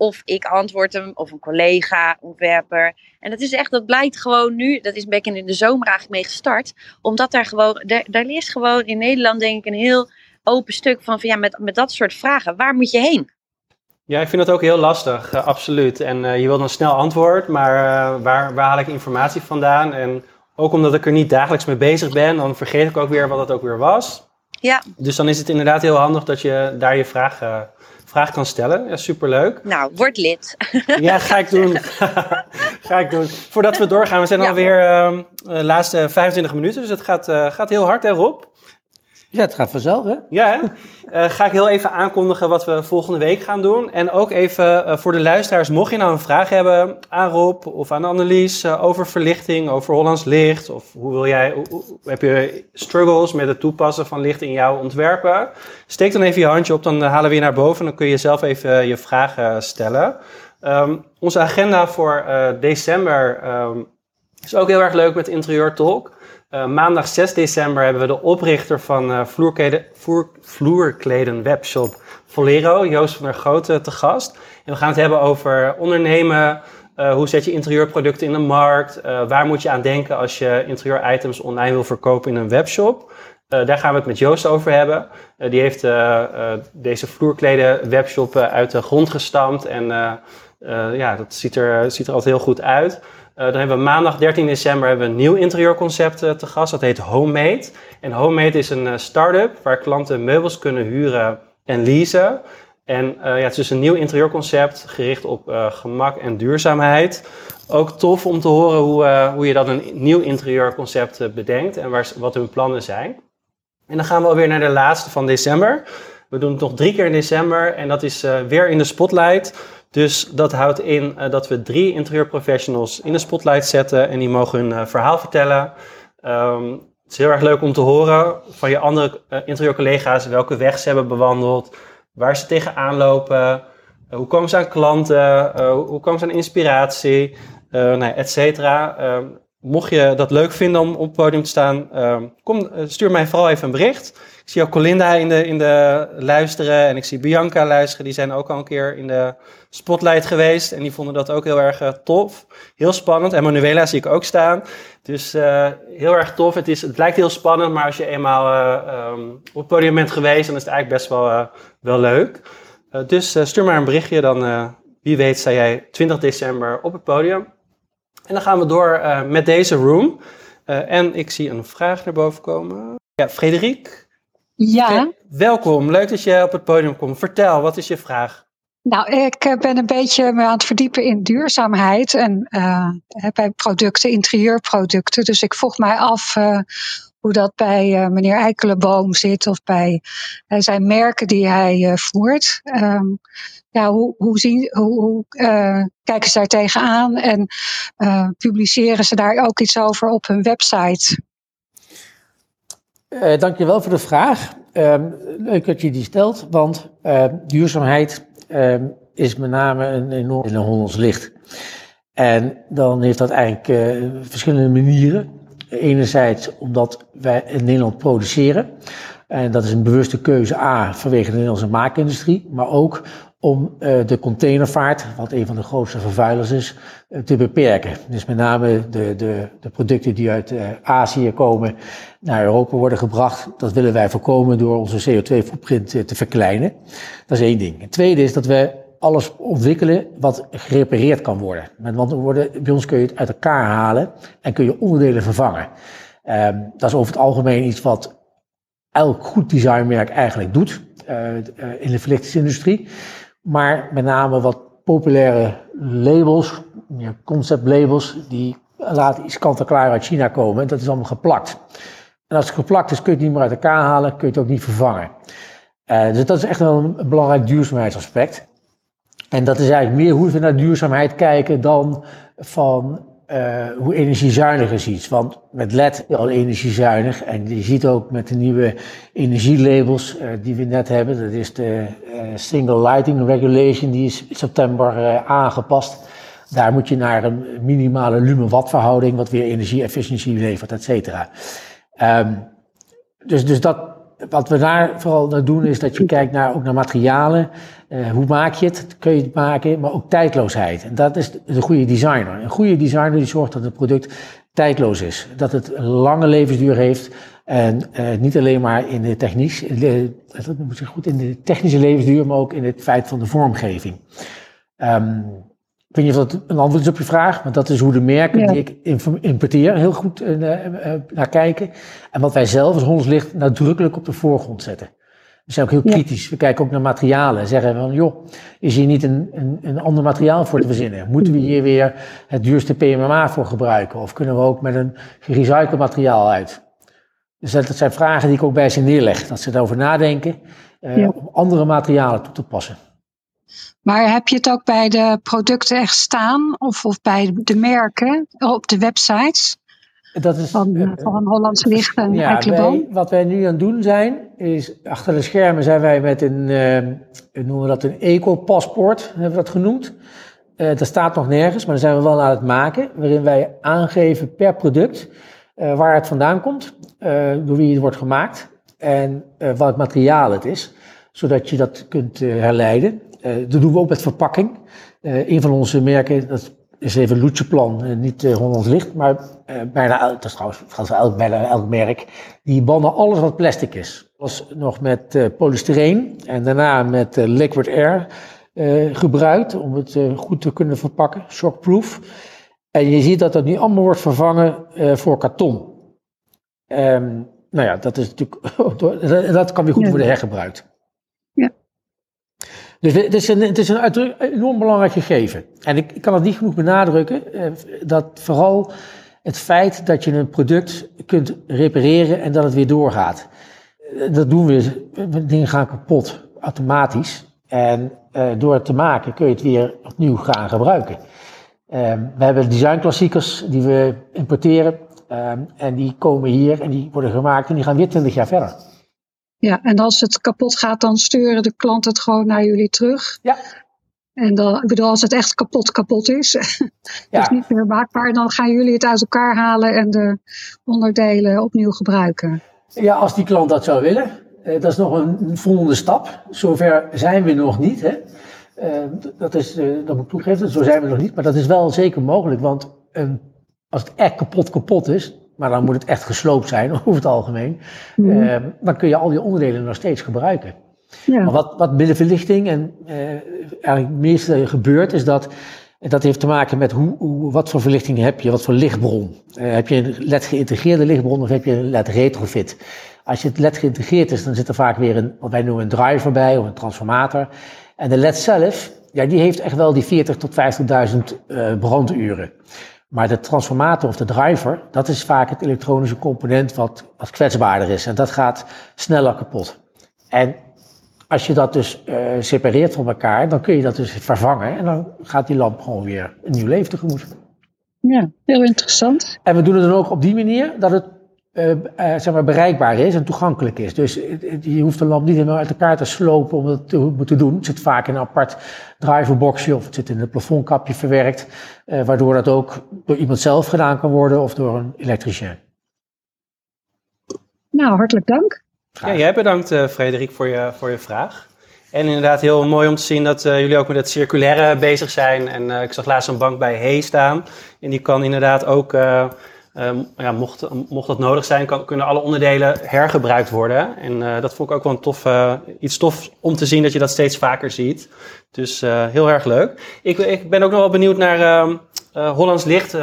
of ik antwoord hem, of een collega, ontwerper. En dat is echt, dat blijkt gewoon nu, dat is een beetje in de zomer eigenlijk mee gestart. Omdat daar gewoon, daar, daar is gewoon in Nederland denk ik een heel open stuk van, van ja, met, met dat soort vragen. Waar moet je heen? Ja, ik vind dat ook heel lastig, eh, absoluut. En eh, je wil dan snel antwoord, maar eh, waar, waar haal ik informatie vandaan? En ook omdat ik er niet dagelijks mee bezig ben, dan vergeet ik ook weer wat het ook weer was. Ja, Dus dan is het inderdaad heel handig dat je daar je vraag, eh, vraag kan stellen. Ja, superleuk. nou, word lid. <laughs> Ja, ga ik doen. <laughs> ga ik doen. Voordat we doorgaan, we zijn Ja. alweer ehm de laatste 25 minuten, dus het gaat, eh, gaat heel hard, hè Rob? Ja, het gaat vanzelf, hè? Ja, hè? Uh, ga ik heel even aankondigen wat we volgende week gaan doen. En ook even uh, voor de luisteraars, mocht je nou een vraag hebben aan Rob of aan Annelies uh, over verlichting, over Hollands licht, of hoe wil jij, hoe, heb je struggles met het toepassen van licht in jouw ontwerpen, steek dan even je handje op, dan halen we je naar boven en dan kun je zelf even je vragen stellen. Um, onze agenda voor december um, is ook heel erg leuk met Interieur Talk. Uh, maandag 6 december hebben we de oprichter van uh, vloerkleden, vloer, vloerkleden webshop Volero, Joost van der Grote, te gast. En we gaan het hebben over ondernemen, uh, hoe zet je interieurproducten in de markt, waar moet je aan denken als je interieuritems online wil verkopen in een webshop. daar gaan we het met Joost over hebben. die heeft deze vloerkleden webshop uit de grond gestampt en ja, dat ziet er, ziet er altijd heel goed uit. Uh, dan hebben we maandag 13 december hebben we een nieuw interieurconcept uh, te gast. Dat heet Homemade. En Homemade is een start-up waar klanten meubels kunnen huren en leasen. En ja, het is dus een nieuw interieurconcept gericht op gemak en duurzaamheid. Ook tof om te horen hoe, hoe je dat een nieuw interieurconcept bedenkt en waar, wat hun plannen zijn. En dan gaan we alweer naar de laatste van december. We doen het nog drie keer in december en dat is weer in de spotlight. Dus dat houdt in uh, dat we drie interieurprofessionals in de spotlight zetten en die mogen hun uh, verhaal vertellen. Um, het is heel erg leuk om te horen van je andere uh, interieurcollega's welke weg ze hebben bewandeld, waar ze tegenaan lopen, hoe komen ze aan klanten, hoe komen ze aan inspiratie, nou, et cetera. Um, mocht je dat leuk vinden om op het podium te staan, um, kom, stuur mij vooral even een bericht. Ik zie ook Colinda in de, in de luisteren en ik zie Bianca luisteren. Die zijn ook al een keer in de spotlight geweest en die vonden dat ook heel erg uh, tof. Heel spannend. En Manuela zie ik ook staan. Dus uh, heel erg tof. Het, is, het lijkt heel spannend, maar als je eenmaal uh, um, op het podium bent geweest, dan is het eigenlijk best wel, wel leuk. dus stuur maar een berichtje, dan wie weet sta jij 20 december op het podium. En dan gaan we door met deze room. en ik zie een vraag naar boven komen. Ja, Frederik. Ja. Welkom, leuk dat je op het podium komt. Vertel, wat is je vraag? Nou, ik ben een beetje me aan het verdiepen in duurzaamheid en uh, bij producten, interieurproducten. Dus ik vroeg mij af uh, hoe dat bij uh, meneer Eikelenboom zit of bij zijn merken die hij voert. Um, ja, hoe, hoe, zien, hoe, hoe kijken ze daar tegenaan en publiceren ze daar ook iets over op hun website? Uh, dankjewel voor de vraag. Uh, leuk dat je die stelt, want uh, duurzaamheid is met name een enorm in Hollands licht. En dan heeft dat eigenlijk eh, verschillende manieren. Enerzijds omdat wij in Nederland produceren. En dat is een bewuste keuze A vanwege de Nederlandse maakindustrie, maar ook om uh, de containervaart, wat een van de grootste vervuilers is, uh, te beperken. Dus met name de, de, de producten die uit uh, Azië komen naar Europa worden gebracht, dat willen wij voorkomen door onze CO2-footprint te verkleinen. Dat is één ding. Het tweede is dat we alles ontwikkelen wat gerepareerd kan worden. Want worden, bij ons kun je het uit elkaar halen en kun je onderdelen vervangen. Um, dat is over het algemeen iets wat elk goed designmerk eigenlijk doet in de verlichtingsindustrie. Maar met name wat populaire labels, conceptlabels, die laten iets kant-en-klaar uit China komen. En dat is allemaal geplakt. En als het geplakt is, kun je het niet meer uit elkaar halen, kun je het ook niet vervangen. Uh, dus dat is echt wel een belangrijk duurzaamheidsaspect. En dat is eigenlijk meer hoe we naar duurzaamheid kijken dan van uh, hoe energiezuinig is iets. Want met LED al energiezuinig. En je ziet ook met de nieuwe energielabels uh, die we net hebben. Dat is de uh, Single Lighting Regulation. Die is september aangepast. Daar moet je naar een minimale lumen-watt verhouding. Wat weer energie-efficiëntie levert, et cetera. Um, dus, dus dat, wat we daar vooral naar doen is dat je kijkt naar, ook naar materialen. Uh, hoe maak je het? Kun je het maken? Maar ook tijdloosheid. En dat is de goede designer. Een goede designer die zorgt dat het product tijdloos is. Dat het een lange levensduur heeft. En uh, niet alleen maar in de, technisch, de, dat moet goed in de technische levensduur, maar ook in het feit van de vormgeving. Um, ik weet niet of dat een antwoord is op je vraag, maar dat is hoe de merken ja. die ik importeer heel goed uh, uh, naar kijken. En wat wij zelf als Hondslicht nadrukkelijk op de voorgrond zetten. We zijn ook heel kritisch. We kijken ook naar materialen. Zeggen van, joh, is hier niet een, een, een ander materiaal voor te verzinnen? Moeten we hier weer het duurste PMMA voor gebruiken? Of kunnen we ook met een gerecycled materiaal uit? Dus dat, dat zijn vragen die ik ook bij ze neerleg. Dat ze erover nadenken eh, Ja. om andere materialen toe te passen. Maar heb je het ook bij de producten echt staan? Of, of bij de merken op de websites Dat is, van, eh, van Hollands Licht en Ja, wij, wat wij nu aan het doen zijn, is achter de schermen zijn wij met een, eh, hoe noemen we dat, een eco-paspoort, hebben we dat genoemd. Eh dat staat nog nergens, maar daar zijn we wel aan het maken, waarin wij aangeven per product eh, waar het vandaan komt, eh, door wie het wordt gemaakt en eh, wat materiaal het is, zodat je dat kunt eh, herleiden. Eh, dat doen we ook met verpakking. Eh, een van onze merken, dat is even Loetjeplan, eh, niet eh, Hollands Licht, maar bijna, dat is trouwens voor elk, bijna elk merk, die bannen alles wat plastic is. was nog met polystyreen en daarna met liquid air gebruikt om het goed te kunnen verpakken, shockproof. En je ziet dat dat nu allemaal wordt vervangen voor karton. Ehm, nou ja, dat is natuurlijk, <laughs> dat kan weer goed worden hergebruikt. Dus het is een, het is een enorm belangrijk gegeven. En ik, ik kan het niet genoeg benadrukken, eh, dat vooral het feit dat je een product kunt repareren en dat het weer doorgaat. Eh, Dat doen we, dingen gaan kapot automatisch. En eh, door het te maken kun je het weer opnieuw gaan gebruiken. Ehm, we hebben designklassiekers die we importeren. ehm, en die komen hier en die worden gemaakt en die gaan weer 20 jaar verder. Ja, en als het kapot gaat, dan sturen de klant het gewoon naar jullie terug. Ja. En dan, ik bedoel, als het echt kapot kapot is, <laughs> Ja. dus niet meer maakbaar, dan gaan jullie het uit elkaar halen en de onderdelen opnieuw gebruiken. Ja, als die klant dat zou willen. Eh, dat is nog een, volgende stap. Zover zijn we nog niet. Hè? Eh, dat, is, eh, dat moet ik toegeven, zo zijn we nog niet. Maar dat is wel zeker mogelijk. Want een, als het echt kapot kapot is, maar dan moet het echt gesloopt zijn <laughs> over het algemeen. Mhm. eh, dan kun je al die onderdelen nog steeds gebruiken. ja. Maar wat, wat binnen verlichting en eh, eigenlijk het meeste gebeurt, is dat dat heeft te maken met hoe, hoe, wat voor verlichting heb je, wat voor lichtbron. Eh, heb je een LED geïntegreerde lichtbron of heb je een LED retrofit? Als je het LED geïntegreerd is, dan zit er vaak weer een, wat wij noemen een driver bij of een transformator. En de LED zelf, ja, die heeft echt wel die 40 tot 50.000 eh, branduren. Maar de transformator of de driver, dat is vaak het elektronische component wat, wat kwetsbaarder is. En dat gaat sneller kapot. En als je dat dus eh, separeert van elkaar, dan kun je dat dus vervangen. En dan gaat die lamp gewoon weer een nieuw leven tegemoet. ja, heel interessant. En we doen het dan ook op die manier dat het eh, eh, zeg maar bereikbaar is en toegankelijk is. Dus je hoeft de lamp niet helemaal uit elkaar te slopen om het te moeten doen. Het zit vaak in een apart driverboxje of het zit in een plafondkapje verwerkt. eh, waardoor dat ook door iemand zelf gedaan kan worden of door een elektricien. Nou, hartelijk dank. Ja, jij bedankt eh, Frederik voor je, voor je vraag. En inderdaad heel mooi om te zien dat eh, jullie ook met het circulaire bezig zijn. En eh, ik zag laatst een bank bij Hey staan. En die kan inderdaad ook, ja, mocht, mocht dat nodig zijn, kan, kunnen alle onderdelen hergebruikt worden. En eh, dat vond ik ook wel een tof, eh, iets tof om te zien dat je dat steeds vaker ziet. Dus eh, heel erg leuk. Ik, ik ben ook nog wel benieuwd naar ehm, eh, Hollands Licht.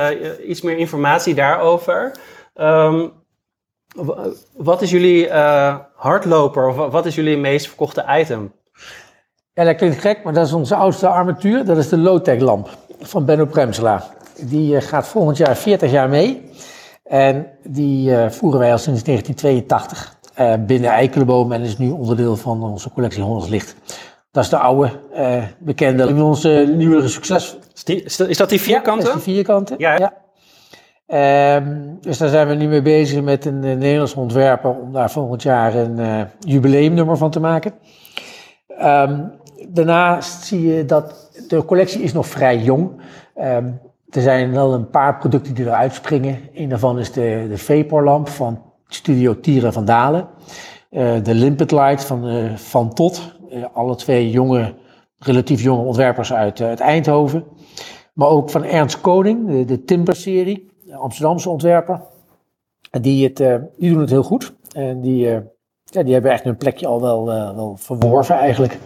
iets meer informatie daarover. Ehm, wat is jullie hardloper of wa- wat is jullie meest verkochte item? Ja, dat klinkt gek, maar dat is onze oudste armatuur. Dat is de low-tech lamp van Benno Premsela. Die eh, gaat volgend jaar 40 jaar mee. En die eh, voeren wij al sinds 1982 eh, binnen Eikelenboom en is nu onderdeel van onze collectie Hollands Licht. Dat is de oude, eh, bekende. Onze nieuwere succes. Is, die- is dat- die vierkante? Ja, dat is die vierkante. Ja. Ehm, dus daar zijn we nu mee bezig met een Nederlands ontwerper om daar volgend jaar een jubileumnummer van te maken. Ehm, daarnaast zie je dat de collectie is nog vrij jong. Ehm, er zijn wel een paar producten die eruit springen. Een daarvan is de, de Vaporlamp van Studio Tieren van Dalen. Eh, de Limpet Light van, eh, van Tot. Eh, alle twee jonge, relatief jonge ontwerpers uit, uit Eindhoven. Maar ook van Ernst Koning, de, Timber-serie, Amsterdamse ontwerper. Die, het, die doen het heel goed. En die, ja, die hebben echt hun plekje al wel, wel verworven eigenlijk.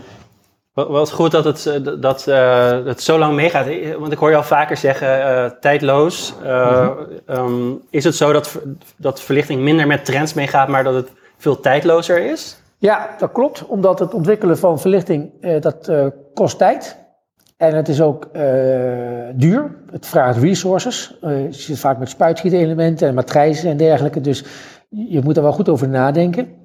Wat, goed dat het, eh, dat, dat eh, het zo lang meegaat. Want ik hoor je al vaker zeggen, eh, tijdloos. Eh, ehm, is het zo dat, dat verlichting minder met trends meegaat, maar dat het veel tijdlozer is? Ja, dat klopt. Omdat het ontwikkelen van verlichting, dat kost tijd. En het is ook duur. Het vraagt resources. Je zit vaak met spuitgietelementen en matrijzen en dergelijke. Dus je moet er wel goed over nadenken.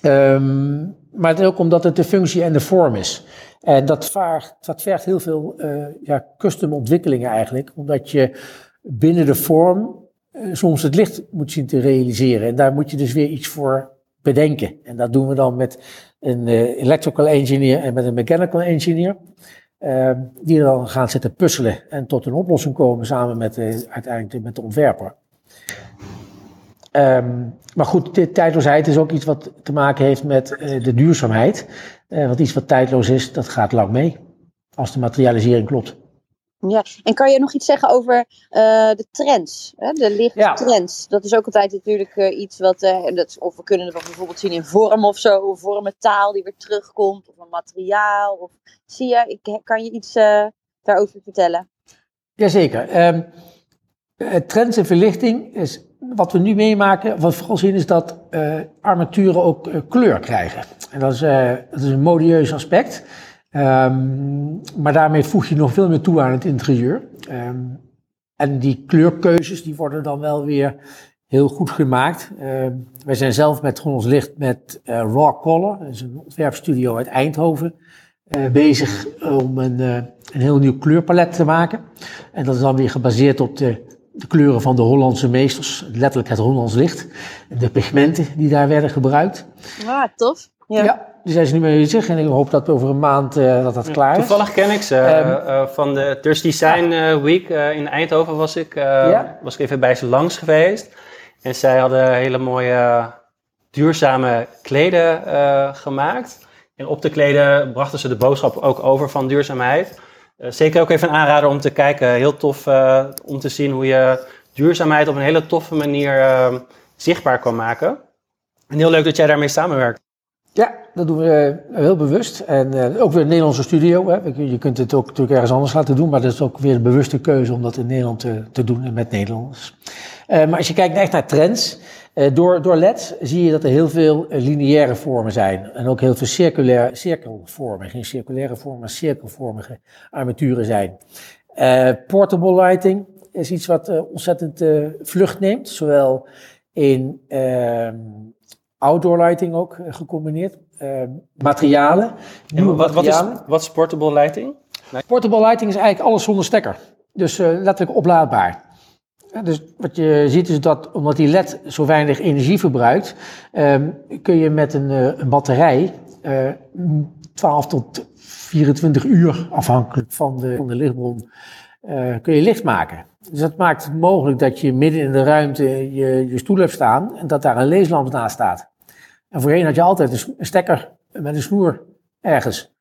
Ehm, maar ook omdat het de functie en de vorm is. En dat, vaart, dat vergt heel veel uh, ja, custom ontwikkelingen eigenlijk. Omdat je binnen de vorm uh, soms het licht moet zien te realiseren. En daar moet je dus weer iets voor bedenken. En dat doen we dan met een uh, electrical engineer en met een mechanical engineer. Ehm, die dan gaan zitten puzzelen en tot een oplossing komen samen met, uiteindelijk met de ontwerper. Um, maar goed, de tijdloosheid is ook iets wat te maken heeft met uh, de duurzaamheid. Uh, want iets wat tijdloos is, dat gaat lang mee. Als de materialisering klopt. Ja, en kan je nog iets zeggen over uh, de trends? Hè? De lichttrends. Ja. Dat is ook altijd natuurlijk iets wat. dat, of we kunnen het bijvoorbeeld zien in vorm of zo. Of vormen taal die weer terugkomt. Of een materiaal. Of, zie je, ik, kan je iets daarover vertellen? Jazeker. Um, trends en verlichting is wat we nu meemaken, wat we vooral zien, is dat uh, armaturen ook uh, kleur krijgen. En dat is, dat is een modieus aspect. Um, maar daarmee voeg je nog veel meer toe aan het interieur. Um, en die kleurkeuzes die worden dan wel weer heel goed gemaakt. Uh, wij zijn zelf met ons licht met Raw Color, dat is een ontwerpstudio uit Eindhoven, bezig om een, een heel nieuw kleurpalet te maken. En dat is dan weer gebaseerd op de de kleuren van de Hollandse meesters, letterlijk het Hollands licht, de pigmenten die daar werden gebruikt. Ah, tof. Ja. ja die zijn ze nu mee bezig en ik hoop dat over een maand uh, dat dat klaar is. Toevallig ken ik ze. Um, uh, van de Dutch Design Week in Eindhoven was ik, ja. was ik even bij ze langs geweest. En zij hadden hele mooie duurzame kleden gemaakt. En op de kleden brachten ze de boodschap ook over van duurzaamheid. Eh, zeker ook even een aanrader om te kijken. Heel tof uh, om te zien hoe je duurzaamheid op een hele toffe manier uh, zichtbaar kan maken. En heel leuk dat jij daarmee samenwerkt. Ja, dat doen we heel bewust. En ook weer een Nederlandse studio. Hè. Je kunt het ook natuurlijk ergens anders laten doen, maar dat is ook weer een bewuste keuze om dat in Nederland te, te doen en met Nederlanders. Maar als je kijkt echt naar trends, uh, door, door LED zie je dat er heel veel uh, lineaire vormen zijn. En ook heel veel circulaire, cirkelvormen. Geen circulaire vormen, maar cirkelvormige armaturen zijn. Portable lighting is iets wat ontzettend vlucht neemt. Zowel in ehm, outdoor lighting ook gecombineerd. Ehm, materialen. Nieuwe wat, materialen. Wat, is, wat is portable lighting? Nee. Portable lighting is eigenlijk alles zonder stekker. Dus letterlijk oplaadbaar. Dus wat je ziet is dat omdat die LED zo weinig energie verbruikt, um, kun je met een, uh, een batterij uh, eh, 12 tot 24 uur, afhankelijk van de, van de lichtbron, uh, kun je licht maken. Dus dat maakt het mogelijk dat je midden in de ruimte je, je stoel hebt staan en dat daar een leeslamp naast staat. En voorheen had je altijd een stekker met een snoer ergens.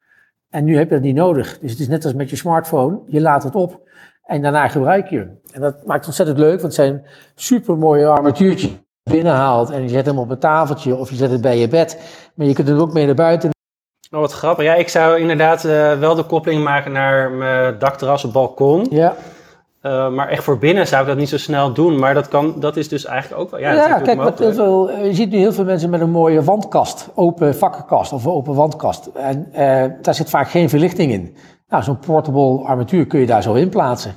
En nu heb je dat niet nodig. Dus het is net als met je smartphone. Je laat het op en daarna gebruik je hem. En dat maakt het ontzettend leuk, want het zijn super mooie armatuurtjes. Binnenhaalt en je zet hem op een tafeltje of je zet het bij je bed. Maar je kunt hem ook mee naar buiten. Oh, wat grappig. Ja, ik zou inderdaad uh, wel de koppeling maken naar mijn dakterras of balkon. Ja. Uh, maar echt voor binnen zou ik dat niet zo snel doen. Maar dat, kan, dat is dus eigenlijk ook wel. Ja, ja kijk, wat heel veel, eh, je ziet nu heel veel mensen met een mooie wandkast, open vakkenkast of open wandkast. En uh, daar zit vaak geen verlichting in. Nou, zo'n portable armatuur kun je daar zo in plaatsen.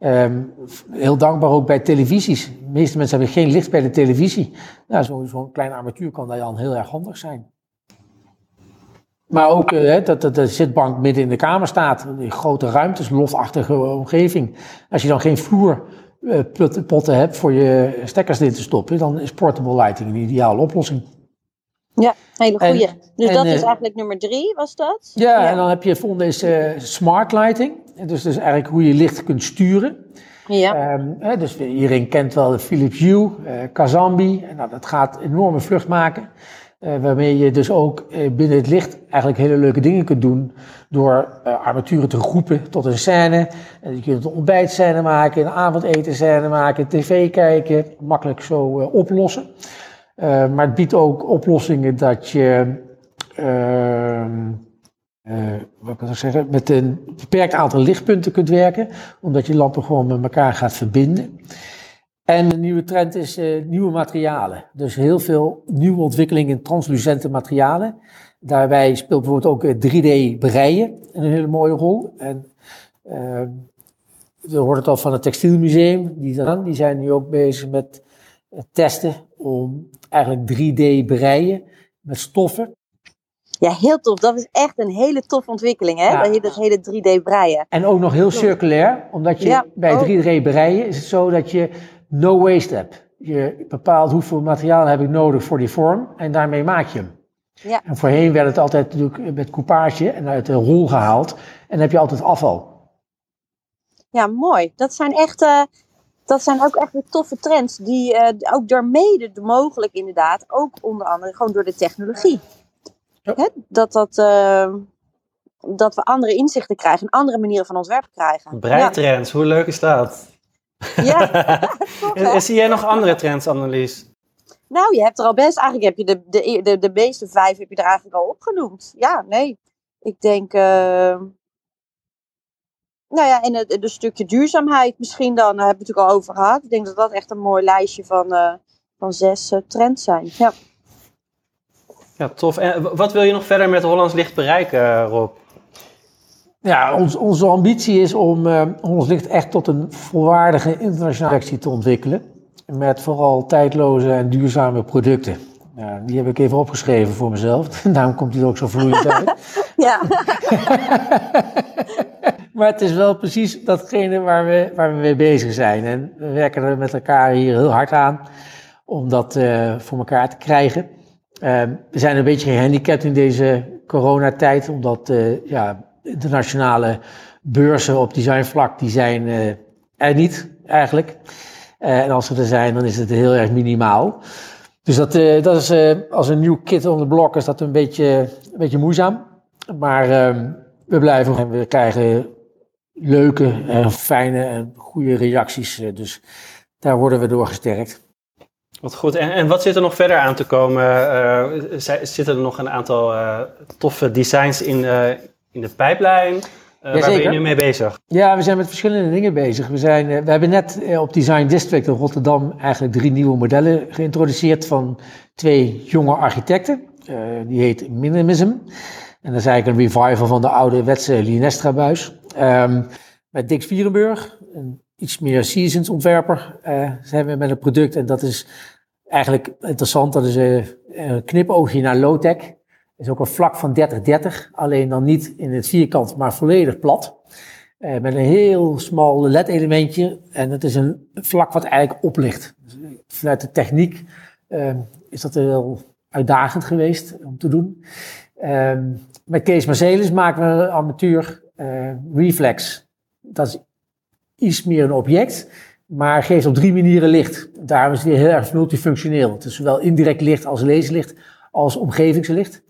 Um, heel dankbaar ook bij televisies. De meeste mensen hebben geen licht bij de televisie. Nou, zo'n zo kleine armatuur kan daar dan heel erg handig zijn. Maar ook uh, dat, dat de zitbank midden in de kamer staat. Die grote ruimtes, lofachtige omgeving. Als je dan geen vloerpotten uh, hebt voor je stekkers in te stoppen, dan is portable lighting een ideale oplossing. Ja, hele goede. Dus en, dat is eigenlijk nummer drie, was dat? Ja, ja. en dan heb je volgende is uh, smart lighting. Dus, dus eigenlijk hoe je licht kunt sturen. Ja. Um, hè, dus iedereen kent wel de Philips Hue, uh, Kazambi. Nou, dat gaat enorme vlucht maken. Uh, waarmee je dus ook uh, binnen het licht eigenlijk hele leuke dingen kunt doen. Door armaturen te groepen tot een scène. En je kunt een ontbijtscène maken, een avondeten scène maken, tv kijken. Makkelijk zo oplossen. Maar het biedt ook oplossingen dat je ehm, uh, wat kan ik zeggen, met een beperkt aantal lichtpunten kunt werken, omdat je lampen gewoon met elkaar gaat verbinden. En een nieuwe trend is uh, nieuwe materialen. Dus heel veel nieuwe ontwikkelingen in translucente materialen. Daarbij speelt bijvoorbeeld ook 3D-breien eh, een hele mooie rol. En uh, we hoorden het al van het Textielmuseum, die, dan, die zijn nu ook bezig met testen om eigenlijk 3D breien met stoffen. Ja, heel tof. Dat is echt een hele toffe ontwikkeling, hè? Ja. Dat hele 3D breien. En ook nog heel circulair, omdat je Ja, bij ook. 3D breien is het zo dat je no waste hebt. Je bepaalt hoeveel materiaal heb ik nodig voor die vorm en daarmee maak je hem. Ja. En voorheen werd het altijd natuurlijk met coupage en uit de rol gehaald. En dan heb je altijd afval. Ja, mooi. Dat zijn echt, eh, dat zijn ook echt weer toffe trends. Die eh, ook door mede mogelijk inderdaad, ook onder andere gewoon door de technologie. Ja. Hè? Dat, dat, eh, dat we andere inzichten krijgen, en andere manieren van ontwerpen krijgen. Breitrends, hoe leuk is dat? Ja, ja <laughs> en zie jij nog andere trends, Annelies? Nou, je hebt er al best, eigenlijk heb je de, de, de, de meeste vijf heb je er eigenlijk al opgenoemd. Ja, nee. Ik denk, eh, nou ja, en het, het stukje duurzaamheid misschien dan, daar hebben we het natuurlijk al over gehad. Ik denk dat dat echt een mooi lijstje van, eh, van zes eh, trends zijn. Ja. Ja, tof. En wat wil je nog verder met Hollands Licht bereiken, Rob? Ja, ons, onze ambitie is om eh Hollands Licht echt tot een volwaardige internationale actie te ontwikkelen. Met vooral tijdloze en duurzame producten. Ja, die heb ik even opgeschreven voor mezelf. <laughs> Daarom komt die er ook zo vloeiend uit. <laughs> ja. <laughs> Maar het is wel precies datgene waar we, waar we mee bezig zijn. En we werken er met elkaar hier heel hard aan om dat eh, voor elkaar te krijgen. Eh, we zijn een beetje gehandicapt in deze coronatijd, omdat eh, ja, internationale beurzen op designvlak, die zijn eh, er niet eigenlijk. En als ze er zijn, dan is het heel erg minimaal. Dus dat, dat is als een nieuw kit on the block is dat een beetje, een beetje moeizaam. Maar ehm, we blijven en we krijgen leuke en fijne en goede reacties. eh, Dus daar worden we door gesterkt. Wat goed. En, en wat zit er nog verder aan te komen? Eh, zi- zitten er nog een aantal eh, toffe designs in, in de pijplijn? Waar ben je nu mee bezig? Ja, we zijn met verschillende dingen bezig. We, zijn, we hebben net op Design District in Rotterdam eigenlijk drie nieuwe modellen geïntroduceerd van twee jonge architecten. Die heet Minimism. En dat is eigenlijk een revival van de oude wetse Linestra-buis. Ehm, met Dick Vierenburg, een iets meer seasons ontwerper, eh, zijn we met een product. En dat is eigenlijk interessant. Dat is eh, een knipoogje naar low-tech. is ook een vlak van 30-30, alleen dan niet in het vierkant, maar volledig plat. Eh, met een heel smal LED-elementje. En het is een vlak wat eigenlijk oplicht. Dus, vanuit de techniek eh, is dat heel uitdagend geweest om te doen. Ehm, met Kees Marcelis maken we een armatuur eh, reflex. Dat is iets meer een object, maar geeft op drie manieren licht. Daarom is het weer heel erg multifunctioneel. Het is zowel indirect licht als laserlicht als omgevingslicht.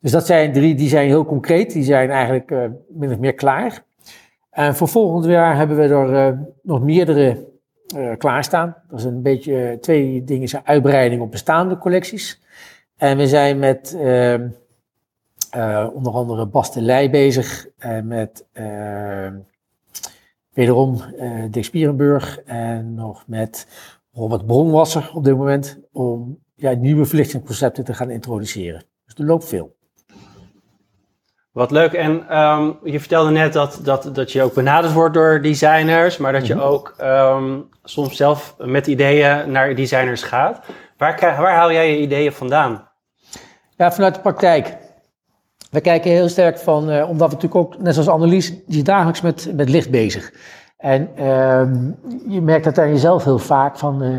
Dus dat zijn drie, die zijn heel concreet. Die zijn eigenlijk eh, min of meer klaar. En voor volgend jaar hebben we er eh, nog meerdere klaarstaan. Dat is een beetje, twee dingen zijn uitbreiding op bestaande collecties. En we zijn met eh, eh, onder andere Bastelij bezig. En met eh, wederom eh Dick Spierenburg. En nog met Robert Bronwasser op dit moment. Om ja, nieuwe verlichtingsconcepten te gaan introduceren. Dus er loopt veel. Wat leuk. En ehm, je vertelde net dat, dat, dat je ook benaderd wordt door designers, maar dat je Mhm. ook ehm, soms zelf met ideeën naar designers gaat. Waar, waar haal jij je ideeën vandaan? Ja, vanuit de praktijk. We kijken heel sterk van, eh, omdat we natuurlijk ook, net zoals Annelies, is dagelijks met, met licht bezig. En ehm, je merkt dat aan jezelf heel vaak van, eh,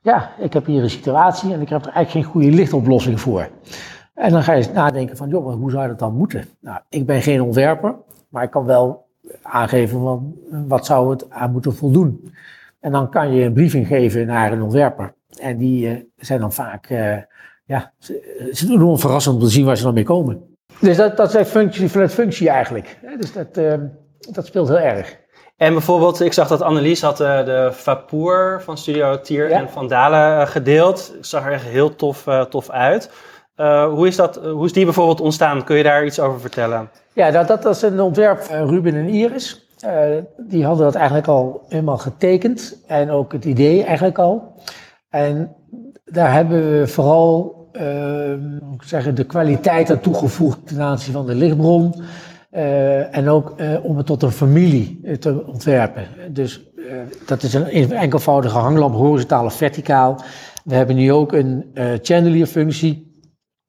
ja, ik heb hier een situatie en ik heb er eigenlijk geen goede lichtoplossing voor. En dan ga je nadenken van, joh, hoe zou dat dan moeten? Nou, ik ben geen ontwerper, maar ik kan wel aangeven van, wat zou het aan moeten voldoen. En dan kan je een briefing geven naar een ontwerper. En die eh, zijn dan vaak, ja, ze doen enorm verrassend om te zien waar ze dan mee komen. Dus dat, dat is echt functie vanuit functie eigenlijk. Dus dat, eh, dat speelt heel erg. En bijvoorbeeld, ik zag dat Annelies had eh, de Vapour van Studio Tier Ja. en Van Dalen eh, gedeeld. Het zag er echt heel tof, eh, tof uit. Hoe, is dat, hoe is die bijvoorbeeld ontstaan? Kun je daar iets over vertellen? Ja, dat, dat is een ontwerp van Ruben en Iris. Die hadden dat eigenlijk al helemaal getekend. En ook het idee eigenlijk al. En daar hebben we vooral ik zeggen, de kwaliteit aan toegevoegd ten aanzien van de lichtbron. Eh, en ook eh, om het tot een familie eh, te ontwerpen. Dus dat is een enkelvoudige hanglamp, horizontaal of verticaal. We hebben nu ook een chandelier functie.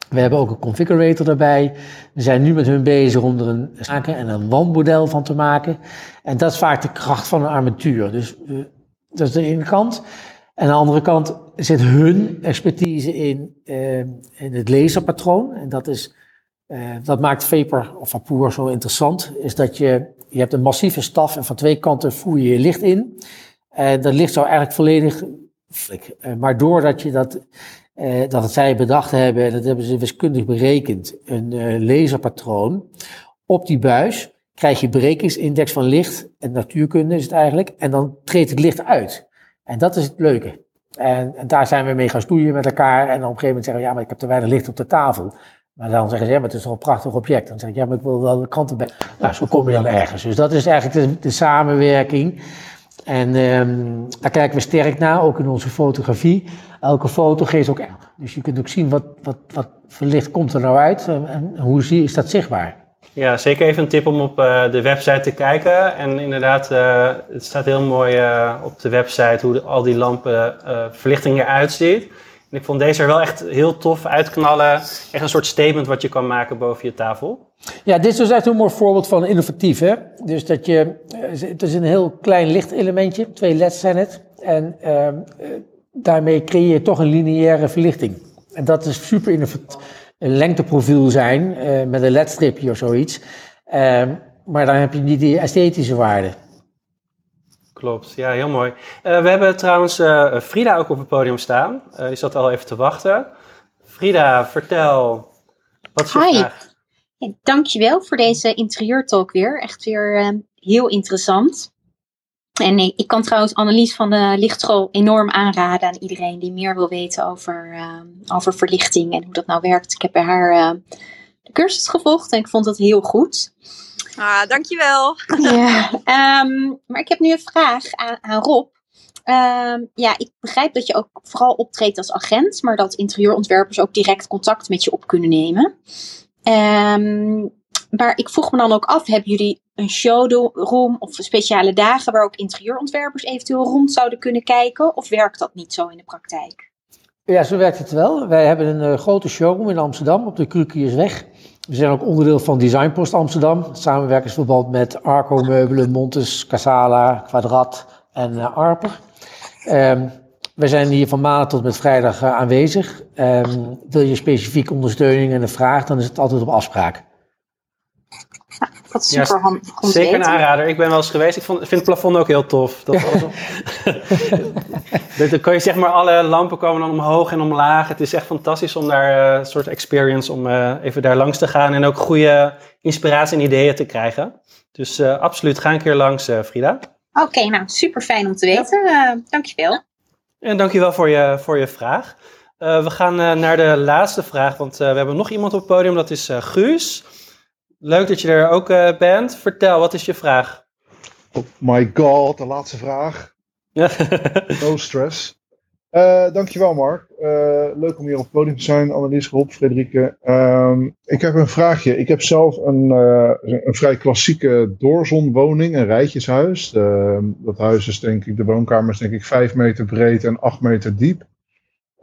We hebben ook een configurator erbij. We zijn nu met hun bezig om er een zaken en een wandmodel van te maken. En dat is vaak de kracht van een armatuur. Dus dat is de ene kant. Aan de andere kant zit hun expertise in, uh, in het laserpatroon. En dat, is, uh, dat maakt vapor of vapor zo interessant. Is dat je, je hebt een massieve staf en van twee kanten voer je je licht in. En dat licht zou eigenlijk volledig. Uh, maar doordat je dat, dat het zij bedacht hebben, en dat hebben ze wiskundig berekend, een laserpatroon op die buis, krijg je berekensindex van licht, en natuurkunde is het eigenlijk, en dan treedt het licht uit. En dat is het leuke. En, daar zijn we mee gaan stoeien met elkaar. En op een gegeven moment zeggen we, ja, maar ik heb te weinig licht op de tafel. Maar dan zeggen ze, ja, maar het is toch een prachtig object. Dan zeg ik, ja, maar ik wil wel de kanten bij. Nou, zo kom je dan ergens. Dus dat is eigenlijk de, samenwerking. En um, daar kijken we sterk naar, ook in onze fotografie. Elke foto geeft ook echt. Dus je kunt ook zien wat, wat, wat voor licht komt er nou uit en, en hoe zie, is dat zichtbaar. Ja, zeker even een tip om op uh, de website te kijken. En inderdaad, uh, het staat heel mooi uh, op de website hoe al die lampen verlichting eruit ziet. En ik vond deze er wel echt heel tof uitknallen. Echt een soort statement wat je kan maken boven je tafel. Ja, dit is dus echt een mooi voorbeeld van innovatief. Hè? Dus dat je, het is een heel klein lichtelementje, twee leds zijn het. En ehm, daarmee creëer je toch een lineaire verlichting. En dat is super innovatief een lengteprofiel zijn uh, met een ledstripje of zoiets. Uh, maar dan heb je niet die esthetische waarde. Klopt, ja, heel mooi. Uh, we hebben trouwens uh, Frida ook op het podium staan. die zat al even te wachten. Frida, vertel, wat is je Hi. vraag? Ja, dankjewel voor deze interieurtalk weer. Echt weer heel interessant. En ik, ik kan trouwens Annelies van de Lichtschool enorm aanraden aan iedereen die meer wil weten over, uh, over verlichting en hoe dat nou werkt. Ik heb bij haar uh, de cursus gevolgd en ik vond dat heel goed. Ah, dankjewel. Ja, um, maar ik heb nu een vraag aan, aan Rob. Um, ja, ik begrijp dat je ook vooral optreedt als agent, maar dat interieurontwerpers ook direct contact met je op kunnen nemen. Um, maar ik vroeg me dan ook af, hebben jullie een showroom of speciale dagen waar ook interieurontwerpers eventueel rond zouden kunnen kijken? Of werkt dat niet zo in de praktijk? Ja, zo werkt het wel. Wij hebben een uh, grote showroom in Amsterdam op de Krukiersweg. We zijn ook onderdeel van Designpost Amsterdam. Samenwerkingsverband met Arco Meubelen, Montes, Casala, Quadrat en uh, Arper. Um, we zijn hier van maandag tot met vrijdag uh, aanwezig. Um, wil je specifiek ondersteuning en een vraag, dan is het altijd op afspraak. Is super ja, handig. Zeker een aanrader. Ik ben wel eens geweest. Ik vond, vind het plafond ook heel tof. <laughs> Dat dan kan je zeg maar, alle lampen komen dan omhoog en omlaag. Het is echt fantastisch om daar uh, een soort experience, om uh, even daar langs te gaan. En ook goede inspiratie en ideeën te krijgen. Dus uh, absoluut, ga een keer langs, Frida. Oké, okay, nou super fijn om te weten. Ja. dankjewel. En dankjewel voor je, voor je vraag. we gaan naar de laatste vraag, want we hebben nog iemand op het podium. Dat is Guus. Leuk dat je er ook uh, bent. Vertel, wat is je vraag? Oh my god, de laatste vraag. <laughs> no stress. Uh, dankjewel Mark. Uh, leuk om hier op het podium te zijn. Annelies, Rob, Frederike. Um, ik heb een vraagje. Ik heb zelf een, een vrij klassieke doorzonwoning, een rijtjeshuis. dat huis is denk ik, de woonkamer is denk ik 5 meter breed en 8 meter diep.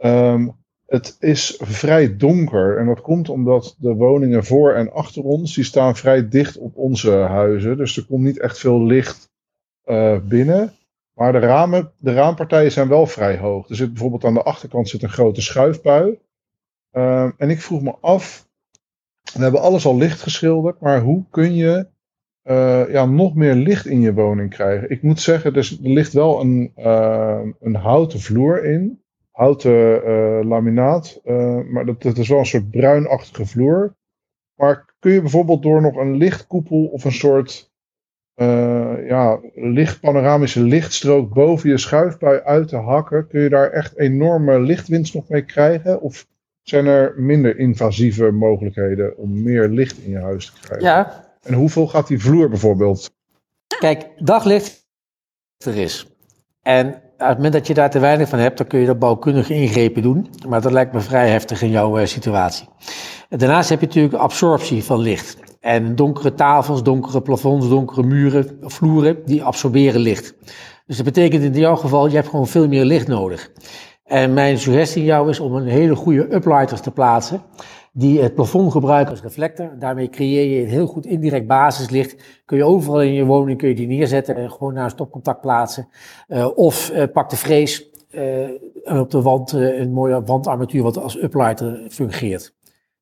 Um, het is vrij donker en dat komt omdat de woningen voor en achter ons, die staan vrij dicht op onze huizen. Dus er komt niet echt veel licht uh, binnen. Maar de, ramen, de raampartijen zijn wel vrij hoog. Er zit bijvoorbeeld aan de achterkant zit een grote schuifbui. Uh, en ik vroeg me af, we hebben alles al licht geschilderd, maar hoe kun je uh, ja, nog meer licht in je woning krijgen? Ik moet zeggen, er ligt wel een, een houten vloer in houten uh, laminaat. Uh, maar dat, dat, is wel een soort bruinachtige vloer. Maar kun je bijvoorbeeld door nog een lichtkoepel of een soort uh, ja, licht, panoramische lichtstrook boven je schuifbui uit te hakken, kun je daar echt enorme lichtwinst nog mee krijgen? Of zijn er minder invasieve mogelijkheden om meer licht in je huis te krijgen? Ja. En hoeveel gaat die vloer bijvoorbeeld? Kijk, daglicht er is. En op het moment dat je daar te weinig van hebt, dan kun je dat bouwkundige ingrepen doen. Maar dat lijkt me vrij heftig in jouw uh, situatie. Daarnaast heb je natuurlijk absorptie van licht. En donkere tafels, donkere plafonds, donkere muren, vloeren, die absorberen licht. Dus dat betekent in jouw geval, je hebt gewoon veel meer licht nodig. En mijn suggestie aan jou is om een hele goede uplighter te plaatsen die het plafond gebruiken als reflector. Daarmee creëer je een heel goed indirect basislicht. Kun je overal in je woning kun je die neerzetten en gewoon naar een stopcontact plaatsen. Uh, of uh, pak de frees uh, en op de wand een mooie wandarmatuur wat als uplighter fungeert.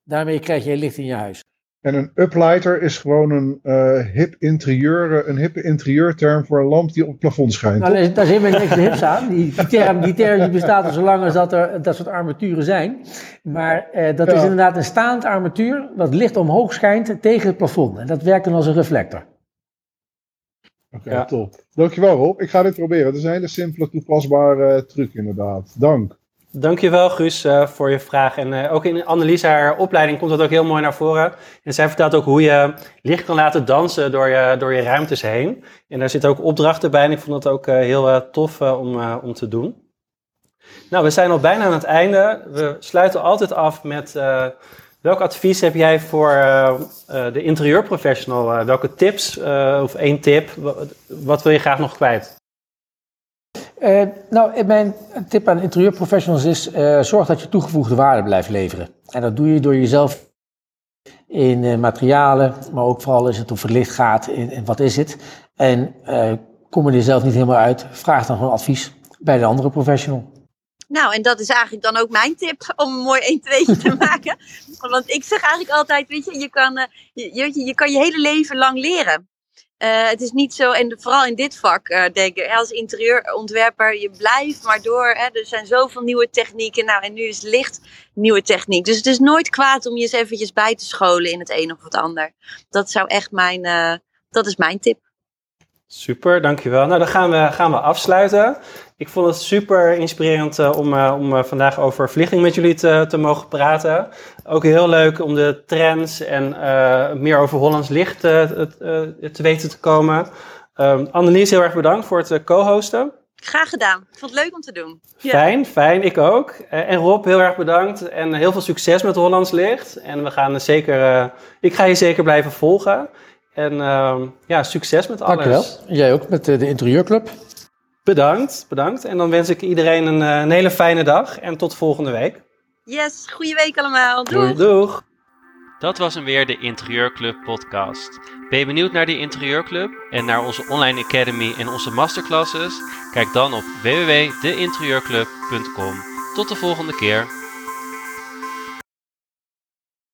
Daarmee krijg je licht in je huis. En een uplighter is gewoon een uh, hip interieur, een hippe interieurterm voor een lamp die op het plafond schijnt. Nou, daar zit niks hips aan. Die, die, term, die term die bestaat al zo lang als dat er dat soort armaturen zijn. Maar uh, dat ja. is inderdaad een staand armatuur dat licht omhoog schijnt tegen het plafond. En dat werkt dan als een reflector. Oké, okay, ja. top. Dankjewel Rob. Ik ga dit proberen. Het is een hele simpele toepasbare uh, truc inderdaad. Dank. Dankjewel Guus uh, voor je vraag. En uh, ook in Annelies haar opleiding komt dat ook heel mooi naar voren. En zij vertelt ook hoe je licht kan laten dansen door je, door je ruimtes heen. En daar zitten ook opdrachten bij en ik vond dat ook uh, heel tof om, om te doen. Nou, we zijn al bijna aan het einde. We sluiten altijd af met welk advies heb jij voor de interieurprofessional? welke tips of één tip? Wat wil je graag nog kwijt? Uh, nou, mijn tip aan interieurprofessionals is: uh, zorg dat je toegevoegde waarde blijft leveren. En dat doe je door jezelf in uh, materialen, maar ook vooral als het om verlicht gaat, in, wat is het. En kom er jezelf niet helemaal uit, vraag dan gewoon advies bij de andere professional. Nou, en dat is eigenlijk dan ook mijn tip om een mooi 1 2 te <laughs> maken. Want ik zeg eigenlijk altijd, weet je, je kan je, je, kan je hele leven lang leren. Uh, het is niet zo, en vooral in dit vak, uh, denk ik, als interieurontwerper, je blijft maar door. Hè, er zijn zoveel nieuwe technieken. Nou, en nu is licht nieuwe techniek. Dus het is nooit kwaad om je eens eventjes bij te scholen in het een of het ander. Dat zou echt mijn, uh, dat is mijn tip. Super, dankjewel. Nou, dan gaan we, gaan we afsluiten. Ik vond het super inspirerend uh, om, uh, om uh, vandaag over verlichting met jullie te, te mogen praten. Ook heel leuk om de trends en meer over Hollands licht te weten te komen. Um, Annelies, heel erg bedankt voor het co-hosten. Graag gedaan. Ik vond het leuk om te doen. Fijn, ja. fijn. Ik ook. en Rob, heel erg bedankt. En heel veel succes met Hollands Licht. En we gaan zeker, ik ga je zeker blijven volgen. En uh, ja, succes met alles. Dankjewel. Jij ook met de, de interieurclub. Bedankt, bedankt. En dan wens ik iedereen een, een, hele fijne dag en tot volgende week. Yes, goede week allemaal. Doeg. Doeg. Dat was hem weer de Interieurclub podcast. Ben je benieuwd naar de Interieurclub en naar onze online academy en onze masterclasses? Kijk dan op www.deinterieurclub.com. Tot de volgende keer.